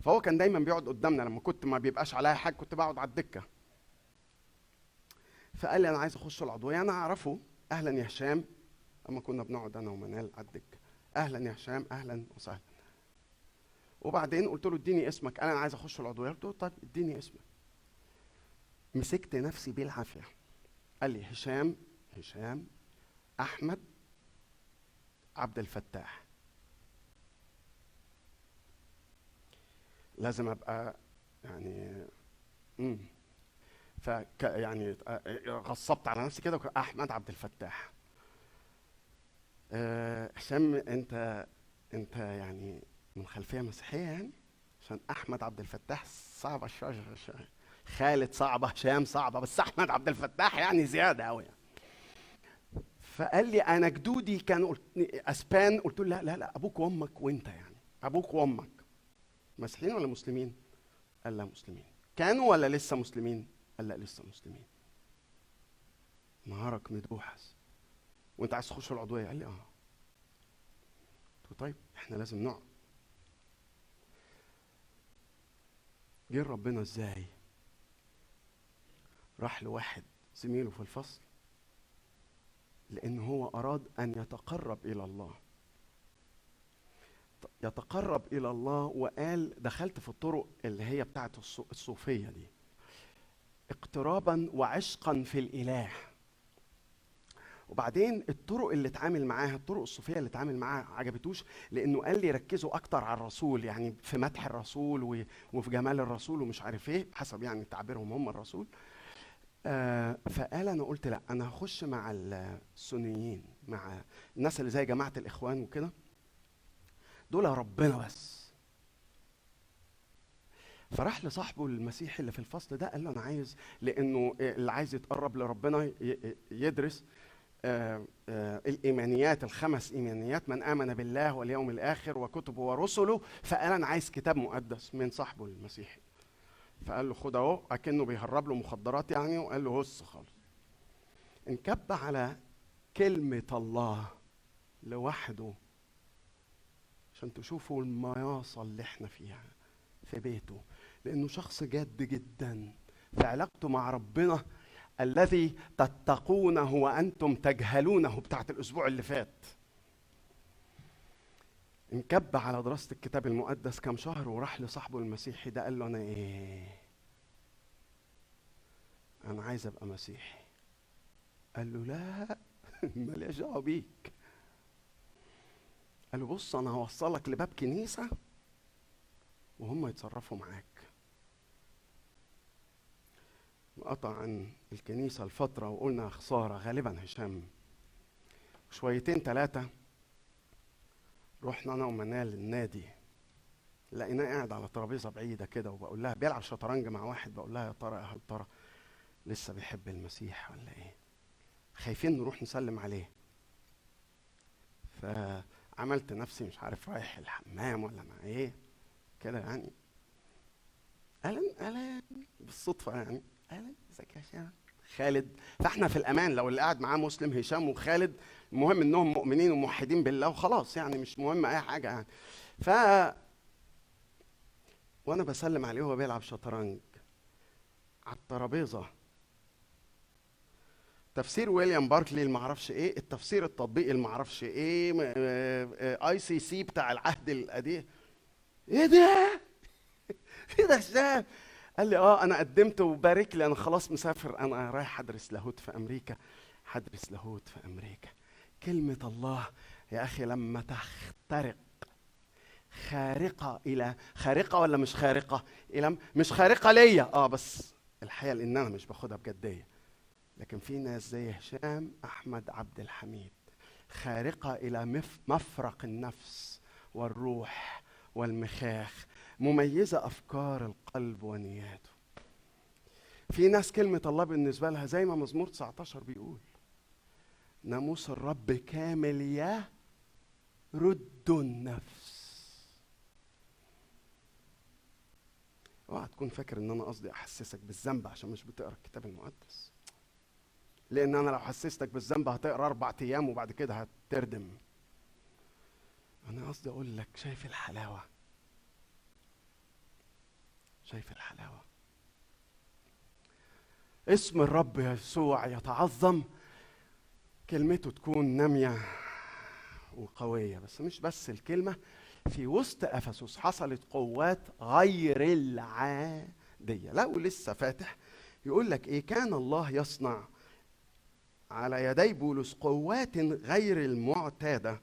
فهو كان دايما بيقعد قدامنا لما كنت ما بيبقاش عليا حاجة كنت بقعد على الدكة. فقال لي أنا عايز أخش العضوية أنا أعرفه أهلا يا هشام. أما كنا بنقعد أنا ومنال على الدكة. أهلا يا هشام أهلا وسهلا. وبعدين قلت له اديني اسمك أنا عايز أخش العضوية. قلت له طيب اديني اسمك. مسكت نفسي بالعافية. قال لي هشام هشام أحمد عبد الفتاح. لازم أبقى يعني امم فك يعني غصبت على نفسي كده أحمد عبد الفتاح. أه هشام أنت أنت يعني من خلفية مسيحية يعني؟ عشان أحمد عبد الفتاح صعبه شوية شوية. خالد صعبة هشام صعبة بس أحمد عبد الفتاح يعني زيادة قوي يعني. فقال لي أنا جدودي كانوا قلت- أسبان قلت له لا لا لا أبوك وأمك وأنت يعني. أبوك وأمك. مسيحيين ولا مسلمين؟ قال لا مسلمين. كانوا ولا لسه مسلمين؟ قال لا لسه مسلمين. نهارك مدوحس وأنت عايز تخش العضوية؟ قال لي آه. قلت طيب إحنا لازم نقعد. جه ربنا إزاي؟ راح لواحد زميله في الفصل لأن هو أراد أن يتقرب إلى الله. يتقرب إلى الله وقال دخلت في الطرق اللي هي بتاعت الصو- الصوفية دي. اقترابا وعشقا في الإله. وبعدين الطرق اللي اتعامل معاها الطرق الصوفية اللي اتعامل معاها عجبتوش لأنه قال لي ركزوا أكتر على الرسول يعني في مدح الرسول وفي جمال الرسول ومش عارف إيه حسب يعني تعبيرهم هم الرسول. آه فقال أنا قلت لا أنا هخش مع السنيين مع الناس اللي زي جماعة الإخوان وكده. دول ربنا بس. فراح لصاحبه المسيحي اللي في الفصل ده قال له أنا عايز لأنه اللي عايز يتقرب لربنا يدرس آه، آه، الإيمانيات الخمس إيمانيات من آمن بالله واليوم الآخر وكتبه ورسله. فقال أنا عايز كتاب مقدس من صاحبه المسيحي فقال له خد اهو اكنه بيهرب له مخدرات يعني وقال له هص خالص. انكب على كلمة الله لوحده عشان تشوفوا المياصة اللي إحنا فيها في بيته. لأنه شخص جاد جدا في علاقته مع ربنا الذي تتقونه وأنتم تجهلونه بتاعت الأسبوع اللي فات. انكب على دراسة الكتاب المقدس كم شهر وراح لصاحبه المسيحي ده قال له أنا إيه؟ أنا عايز أبقى مسيحي. قال له لا ماليش دعوة بيك. قال له بص أنا هوصلك لباب كنيسة وهم يتصرفوا معاك. قطع عن الكنيسة الفترة وقلنا خسارة غالبا هشام. شويتين ثلاثة رحنا أنا ومنال النادي لقيناه قاعد على ترابيزة بعيدة كده وبقول لها بيلعب شطرنج مع واحد بقول لها يا ترى هل ترى لسه بيحب المسيح ولا إيه؟ خايفين نروح نسلم عليه. فعملت نفسي مش عارف رايح الحمام ولا مع إيه كده يعني. أهلا أهلا بالصدفة يعني. أهلا إزيك يا هشام خالد. فاحنا في الامان لو اللي قاعد معاه مسلم هشام وخالد المهم انهم مؤمنين وموحدين بالله وخلاص يعني مش مهم أي حاجة يعني. ف وأنا بسلم عليه وهو بيلعب شطرنج على الترابيزة. تفسير ويليام باركلي اللي معرفش إيه التفسير التطبيقي اللي معرفش إيه ICC بتاع العهد القديم. إيه ده؟ إيه ده هشام؟ قال لي آه أنا قدمت وبارك لي. أنا خلاص مسافر. أنا رايح أدرس لاهوت في أمريكا. هدرس لاهوت في أمريكا. كلمة الله يا أخي لما تخترق خارقة إلى خارقة ولا مش خارقة؟ إلى مش خارقة ليا. آه بس الحقيقة لأن أنا مش باخدها بجديه لكن في ناس زي هشام أحمد عبد الحميد خارقة إلى مف مفرق النفس والروح والمخاخ. مميزة أفكار القلب ونياته. في ناس كلمة الله بالنسبة لها زي ما مزمور 19 بيقول ناموس الرب كامل يرد النفس. اوعى تكون فاكر إن أنا قصدي أحسسك بالذنب عشان مش بتقرأ الكتاب المقدس. لأن أنا لو حسستك بالذنب هتقرأ أربع أيام وبعد كده هتردم. أنا قصدي أقول لك شايف الحلاوة؟ شايف الحلاوة. اسم الرب يسوع يتعظم. كلمته تكون نامية وقوية بس مش بس الكلمة في وسط أفسس حصلت قوات غير العادية. لا ولسه فاتح. يقول لك إيه؟ كان الله يصنع على يدي بولس قوات غير المعتادة.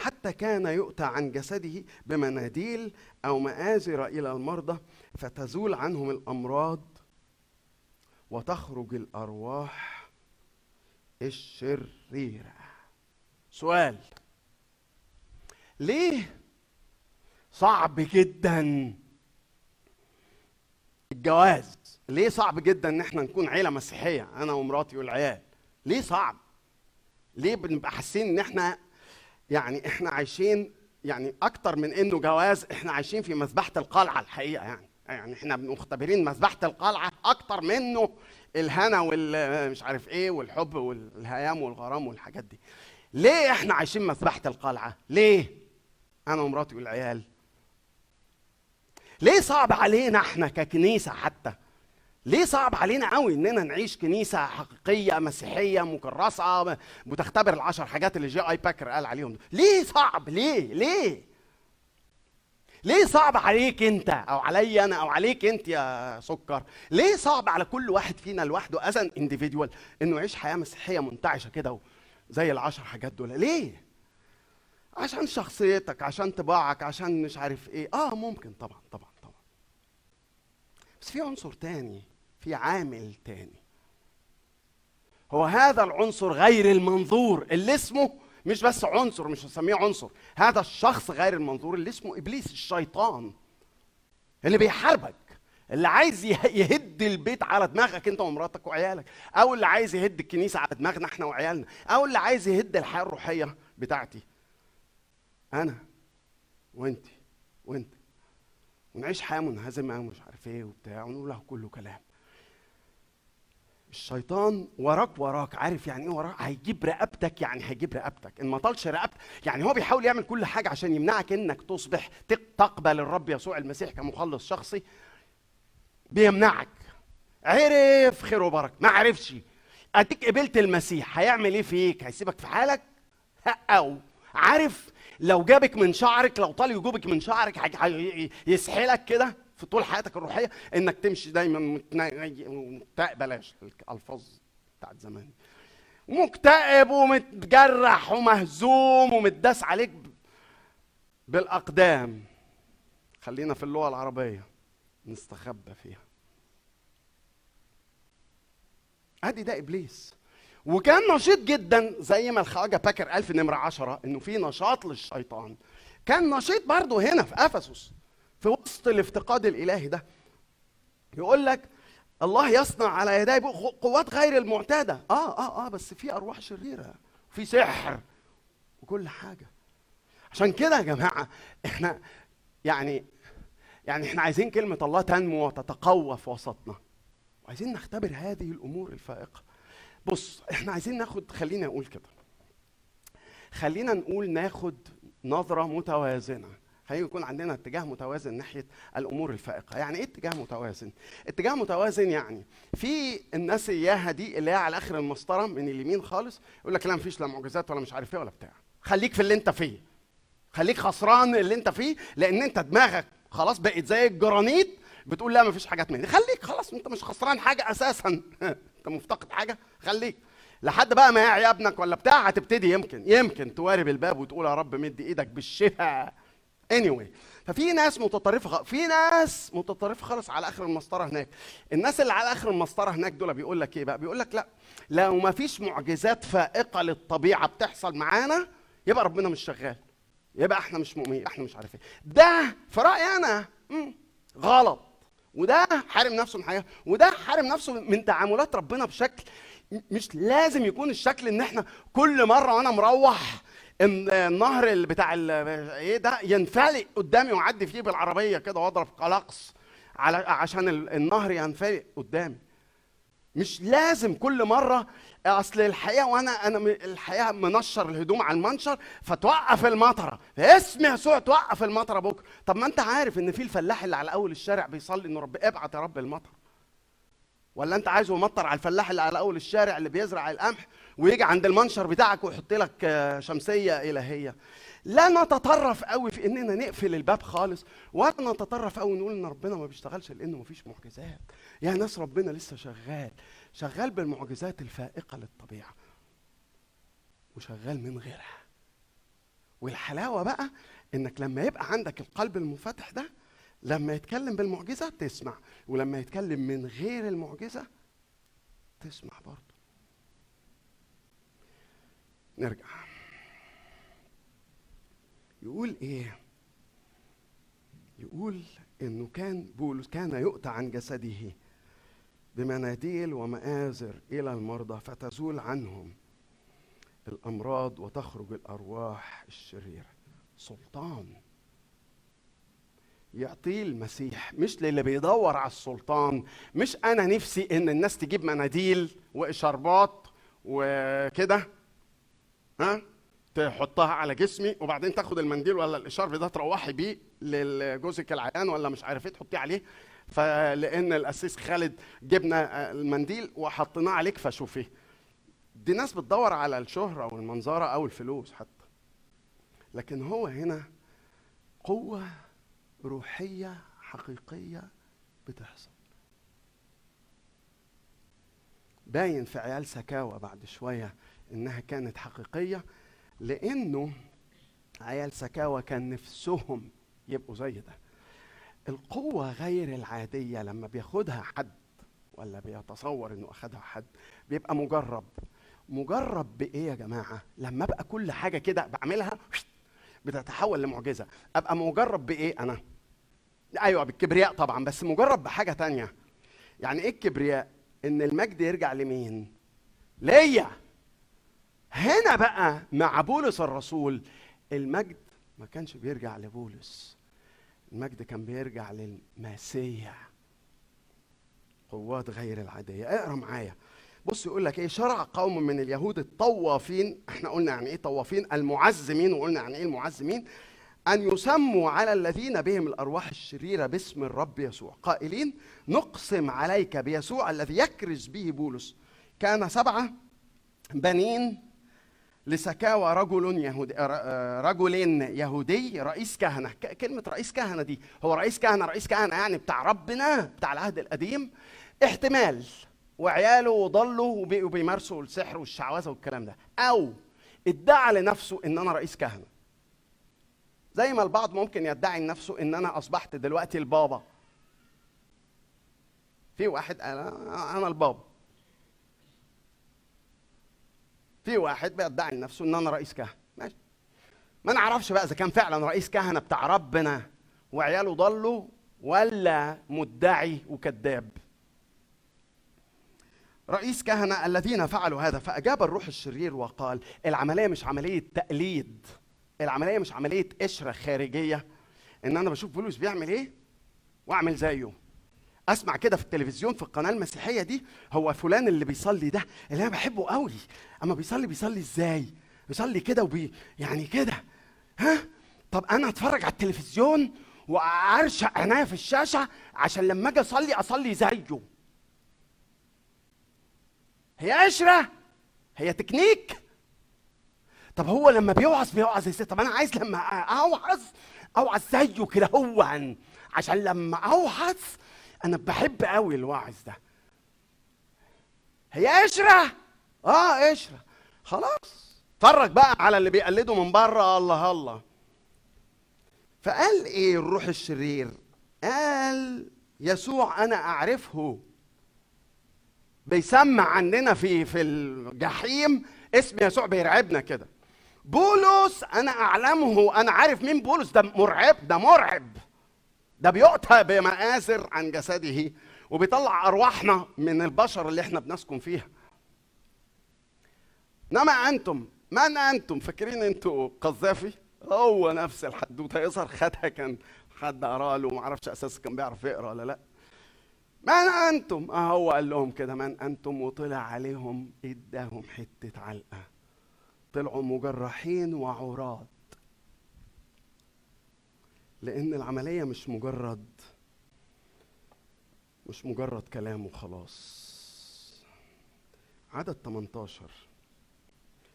حتى كان يؤتى عن جسده بمناديل أو مآزر إلى المرضى فتزول عنهم الأمراض وتخرج الأرواح الشريرة. سؤال ليه صعب جدا الجواز؟ ليه صعب جدا إن إحنا نكون عيلة مسيحية أنا ومراتي والعيال؟ ليه صعب؟ ليه بنبقى حاسين إن إحنا يعني إحنا عايشين يعني أكتر من إنه جواز إحنا عايشين في مذبحة القلعة الحقيقة يعني. يعني إحنا مختبرين مذبحة القلعة أكتر منه الهنا والمش عارف إيه والحب والهيام والغرام والحاجات دي. ليه إحنا عايشين مذبحة القلعة؟ ليه؟ أنا ومراتي والعيال. ليه صعب علينا إحنا ككنيسة حتى؟ ليه صعب علينا قوي إننا نعيش كنيسة حقيقية مسيحية مكرسة بتختبر العشر حاجات اللي جي آي باكر قال عليهم ليه صعب؟ ليه؟ ليه؟ ليه صعب عليك أنت أو علي أنا أو عليك أنت يا سكر؟ ليه صعب على كل واحد فينا لوحده as an individual إنه يعيش حياة مسيحية منتعشة كده زي العشر حاجات دول؟ ليه؟ عشان شخصيتك عشان طباعك عشان مش عارف إيه. آه ممكن طبعا طبعا طبعا. بس في عنصر تاني في عامل تاني. هو هذا العنصر غير المنظور اللي اسمه مش بس عنصر مش هسميه عنصر هذا الشخص غير المنظور اللي اسمه إبليس الشيطان. اللي بيحاربك اللي عايز يه- يهد البيت على دماغك انت ومراتك وعيالك أو اللي عايز يهد الكنيسة على دماغنا إحنا وعيالنا أو اللي عايز يهد الحياة الروحية بتاعتي. أنا وانت وأنت ونعيش حياة منهزمة ومش عارف إيه وبتاع ونقول له كله كلام. الشيطان وراك وراك عارف يعني إيه وراك؟ هيجيب رقبتك يعني هيجيب رقبتك. إن ما طالش رقبتك يعني هو بيحاول يعمل كل حاجة عشان يمنعك إنك تصبح تق- تقبل الرب يسوع المسيح كمخلص شخصي. بيمنعك. عرف خير وبركة. ما عرفش. أديك قبلت المسيح. هيعمل إيه فيك؟ هيسيبك في حالك؟ أو عارف لو جابك من شعرك لو طال يجوبك من شعرك يسحلك كده؟ في طول حياتك الروحية إنك تمشي دايما مكتئب. بلاش الألفاظ بتاعت زمان. مكتئب ومتجرح ومهزوم ومتداس عليك بالأقدام. خلينا في اللغة العربية نستخبى فيها. أدي ده إبليس. وكان نشيط جدا زي ما الخواجة باكر قال في نمرة 10 إنه في نشاط للشيطان. كان نشيط برضه هنا في إفسس. في وسط الافتقاد الإلهي ده. يقول لك الله يصنع على يديه قوات غير المعتادة. آه آه آه بس في أرواح شريرة في سحر وكل حاجة. عشان كده يا جماعة إحنا يعني يعني إحنا عايزين كلمة الله تنمو وتتقوى في وسطنا. وعايزين نختبر هذه الأمور الفائقة. بص إحنا عايزين ناخد خليني أقول كده. خلينا نقول ناخد نظرة متوازنة. خلينا يكون عندنا اتجاه متوازن ناحية الأمور الفائقة. يعني إيه اتجاه متوازن؟ اتجاه متوازن يعني في الناس إياها دي اللي هي على آخر المسطرة من اليمين خالص يقول لك لا مفيش لا معجزات ولا مش عارف إيه ولا بتاع. خليك في اللي أنت فيه. خليك خسران اللي أنت فيه لأن أنت دماغك خلاص بقت زي الجرانيت بتقول لا مفيش حاجات من دي خليك خلاص أنت مش خسران حاجة أساسا. أنت مفتقد حاجة؟ خليك. لحد بقى ما يعي ابنك ولا بتاع هتبتدي يمكن يمكن توارب الباب وتقول يا رب مد إيدك بالشفاء anyway ففي ناس متطرفة في ناس متطرفة خالص على آخر المسطرة هناك. الناس اللي على آخر المسطرة هناك دول بيقول لك إيه بقى؟ بيقول لك لأ لو ما فيش معجزات فائقة للطبيعة بتحصل معانا يبقى ربنا مش شغال. يبقى إحنا مش مؤمنين إحنا مش عارف إيه ده في رأيي أنا غلط. وده حارم نفسه من حاجة وده حارم نفسه من تعاملات ربنا بشكل مش لازم يكون الشكل إن إحنا كل مرة وأنا مروح النهر اللي بتاع إيه ده ينفلق قدامي واعدي فيه بالعربية كده وأضرب قلقص على عشان ال- النهر ينفلق قدامي. مش لازم كل مرة أصل الحقيقة وأنا أنا الحقيقة منشر الهدوم على المنشر فتوقف المطرة. اسم يسوع توقف المطرة بكره طب ما أنت عارف إن في الفلاح اللي على أول الشارع بيصلي إنه رب ابعت يا رب المطر. ولا أنت عايزه يمطر على الفلاح اللي على أول الشارع اللي بيزرع القمح ويجي عند المنشر بتاعك ويحط لك آه، شمسية إلهية. لا نتطرف قوي في إننا نقفل الباب خالص ولا نتطرف قوي نقول إن ربنا ما بيشتغلش لأنه ما فيش معجزات. يا ناس ربنا لسه شغال شغال بالمعجزات الفائقة للطبيعة وشغال من غيرها. والحلاوة بقى إنك لما يبقى عندك القلب المنفتح ده لما يتكلم بالمعجزة تسمع ولما يتكلم من غير المعجزة تسمع برضه. نرجع. يقول إيه؟ يقول إنه كان بولس كان يؤتى عن جسده بمناديل ومآزر إلى المرضى فتزول عنهم الأمراض وتخرج الأرواح الشريرة. سلطان. يعطيه المسيح. مش للي بيدور على السلطان. مش أنا نفسي إن الناس تجيب مناديل واشاربات وكده. ها؟ تحطها على جسمي وبعدين تاخد المنديل ولا الاشارب ده تروحي بيه لجوزك العيان ولا مش عارف إيه تحطيه عليه. فلأن الأسيس خالد جبنا المنديل وحطيناه عليك فشوفيه. دي ناس بتدور على الشهرة والمنظرة أو الفلوس حتى. لكن هو هنا قوة روحية حقيقية بتحصل. باين في عيال سكاوى بعد شوية إنها كانت حقيقية لأنه عيال سكاوى كان نفسهم يبقوا زي ده. القوة غير العادية لما بياخدها حد ولا بيتصور إنه أخدها حد بيبقى مجرب. مجرب بإيه يا جماعة؟ لما أبقى كل حاجة كده بعملها بتتحول لمعجزة. أبقى مجرب بإيه أنا؟ أيوه بالكبرياء طبعا بس مجرب بحاجة تانية. يعني إيه الكبرياء؟ إن المجد يرجع لمين؟ ليا. هنا بقى مع بولس الرسول المجد ما كانش بيرجع لبولس المجد كان بيرجع للمسيح. قوات غير العادية. اقرأ معايا. بص يقول لك إيه شرع قوم من اليهود الطوافين إحنا قلنا يعني إيه طوافين؟ المعزمين وقلنا يعني إيه المعزمين؟ أن يسموا على الذين بهم الأرواح الشريرة باسم الرب يسوع. قائلين نقسم عليك بيسوع الذي يكرز به بولس. كان سبعة بنين لسكاوى رجل يهودي ر- رجل يهودي رئيس كهنة. ك- كلمة رئيس كهنة دي هو رئيس كهنة رئيس كهنة يعني بتاع ربنا بتاع العهد القديم. احتمال وعياله ضلوا وبقوا بيمارسوا السحر والشعوذة والكلام ده. أو ادعى لنفسه إن أنا رئيس كهنة. زي ما البعض ممكن يدعي لنفسه إن أنا أصبحت دلوقتي البابا. في واحد قال أنا البابا. في واحد بيدعي لنفسه إن أنا رئيس كهنة. ماشي. ما نعرفش بقى إذا كان فعلا رئيس كهنة بتاع ربنا وعياله ضلوا ولا مدعي وكذاب. رئيس كهنة الذين فعلوا هذا فأجاب الروح الشرير وقال العملية مش عملية تقليد العملية مش عملية قشرة خارجية إن أنا بشوف بولس بيعمل إيه؟ وأعمل زيه. أسمع كده في التلفزيون في القناة المسيحية دي هو فلان اللي بيصلي ده اللي أنا بحبه قوي. أما بيصلي بيصلي إزاي؟ بيصلي كده وبي يعني كده. ها؟ طب أنا أتفرج على التلفزيون وأرشق عينيا في الشاشة عشان لما أجي أصلي أصلي زيه. هي قشرة؟ هي تكنيك؟ طب هو لما بيوعظ بيوعظ إزاي؟ طب أنا عايز لما أوعظ أوعظ زيه كده هو عشان لما أوعظ أنا بحب قوي الوعظ ده. هي قشرة؟ آه قشرة. خلاص. اتفرج بقى على اللي بيقلدوا من بره. الله الله. فقال إيه الروح الشرير؟ قال يسوع أنا أعرفه. بيسمع عندنا في في الجحيم اسم يسوع بيرعبنا كده. بولس أنا أعلمه. أنا عارف مين بولس؟ ده مرعب ده مرعب. ده بيؤتى بمآزر عن جسده وبيطلع أرواحنا من البشر اللي إحنا بنسكن فيها. انما أنتم؟ من أنتم؟ فاكرين أنتوا قذافي؟ هو نفس الحدوتة. يظهر خدها كان حد قرأ له ما أعرفش أساسا كان بيعرف يقرأ ولا لأ. من أنتم؟ آه هو قال لهم كده من أنتم؟ وطلع عليهم إداهم حتة علقة. طلعوا مجرحين وعراة. لأن العملية مش مجرد مش مجرد كلام وخلاص. عدد 18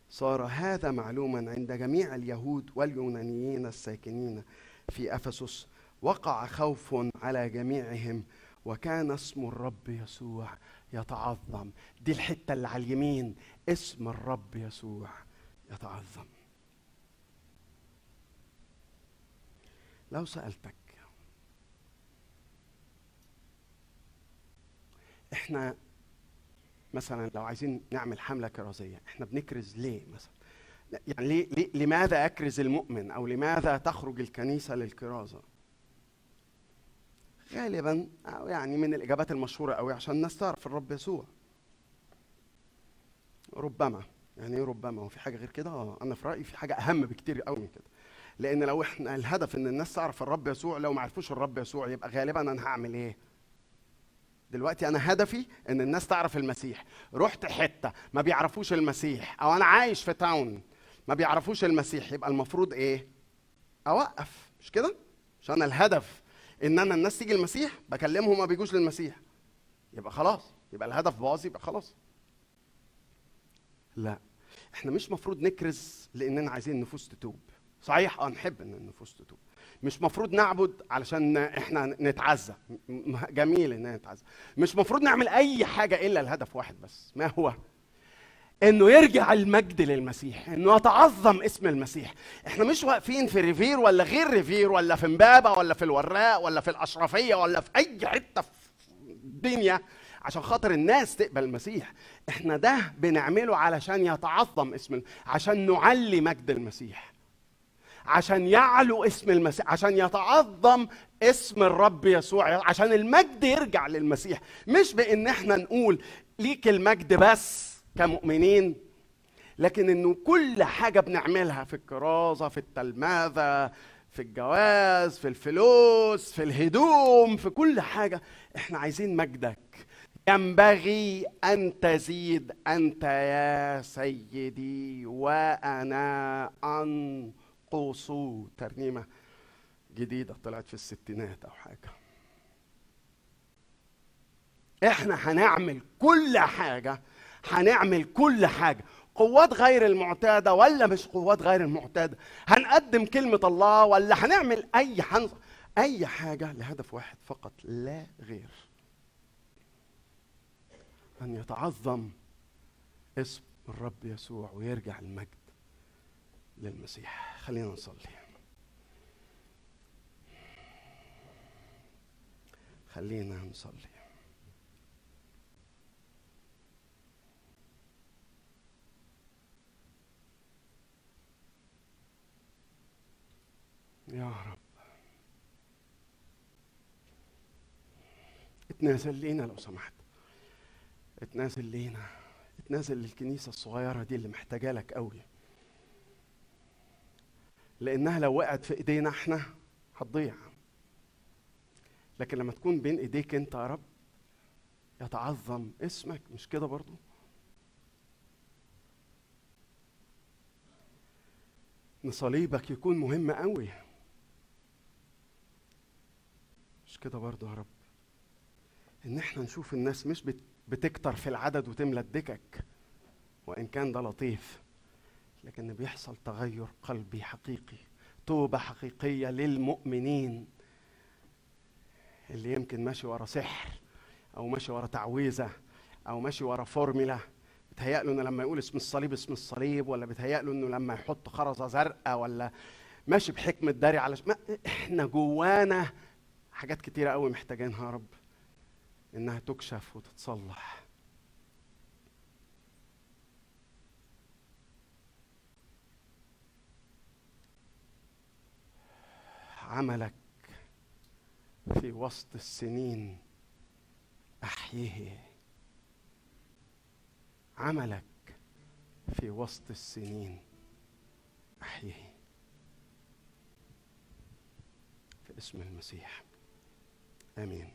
صار هذا معلوما عند جميع اليهود واليونانيين الساكنين في أفسس. وقع خوف على جميعهم. وكان اسم الرب يسوع يتعظم. دي الحتة اللي على اليمين. اسم الرب يسوع يتعظم. لو سألتك. إحنا مثلا لو عايزين نعمل حملة كرازية إحنا بنكرز ليه مثلا؟ يعني ليه, ليه لماذا أكرز المؤمن أو لماذا تخرج الكنيسة للكرازة؟ غالبا أو يعني من الإجابات المشهورة قوي عشان الناس تعرف الرب يسوع. ربما يعني إيه ربما هو في حاجة غير كده؟ آه أنا في رأيي في حاجة أهم بكتير قوي من كده. لأن لو إحنا الهدف ان الناس تعرف الرب يسوع لو ما عرفوش الرب يسوع يبقى غالبا أنا هعمل إيه؟ دلوقتي أنا هدفي إن الناس تعرف المسيح. رحت حتة ما بيعرفوش المسيح أو أنا عايش في تاون ما بيعرفوش المسيح يبقى المفروض إيه؟ أوقف. مش كده؟ مش أنا الهدف إن أنا الناس تيجي المسيح بكلمهم ما بيجوش للمسيح. يبقى خلاص. يبقى الهدف باظ يبقى خلاص. لا. إحنا مش مفروض نكرز لأننا عايزين النفوس تتوب. صحيح. آه نحب إن النفوس تتوب. مش مفروض نعبد علشان إحنا نتعزى. جميل إن نتعزى. مش مفروض نعمل أي حاجة إلا الهدف واحد بس. ما هو؟ إنه يرجع المجد للمسيح إنه يتعظم اسم المسيح. إحنا مش واقفين في ريفير ولا غير ريفير ولا في امبابه ولا في الوراق ولا في الأشرفية ولا في أي حتة في الدنيا عشان خاطر الناس تقبل المسيح. إحنا ده بنعمله علشان يتعظم اسم عشان نعلي مجد المسيح. عشان يعلو اسم المسيح عشان يتعظم اسم الرب يسوع عشان المجد يرجع للمسيح. مش بإن إحنا نقول ليك المجد بس كمؤمنين لكن إنه كل حاجة بنعملها في الكرازة في التلمذه في الجواز في الفلوس في الهدوم في كل حاجة. إحنا عايزين مجدك. ينبغي أن تزيد أنت يا سيدي وأنا قوسو ترنيمة جديدة طلعت في الستينات أو حاجة. إحنا هنعمل كل حاجة هنعمل كل حاجة. قوات غير المعتادة ولا مش قوات غير المعتادة؟ هنقدم كلمة الله ولا هنعمل أي حنظ أي حاجة لهدف واحد فقط لا غير. أن يتعظم اسم الرب يسوع ويرجع المجد. للمسيح. خلينا نصلي. خلينا نصلي. يا رب. اتنازل لينا لو سمحت. اتنازل لينا. اتنازل للكنيسة الصغيرة دي اللي محتاجة لك قوي. لأنها لو وقعت في إيدينا إحنا هتضيع. لكن لما تكون بين إيديك أنت يا رب يتعظم اسمك. مش كده برضو؟ ان صليبك يكون مهم قوي مش كده برضو يا رب؟ إن إحنا نشوف الناس مش بت- بتكتر في العدد وتملى الدكك وإن كان ده لطيف. لكن بيحصل تغير قلبي حقيقي توبة حقيقية للمؤمنين اللي يمكن ماشي ورا سحر أو ماشي ورا تعويذة أو ماشي ورا فورميلا بتهيأ له إنه لما يقول اسم الصليب اسم الصليب ولا بتهيأ له إنه لما يحط خرزة زرقاء ولا ماشي بحكمة داري على. ما إحنا جوانا حاجات كتيرة قوي محتاجينها يا رب إنها تكشف وتتصلح عملك في وسط السنين أحيه. عملك في وسط السنين أحيه. في اسم المسيح. آمين.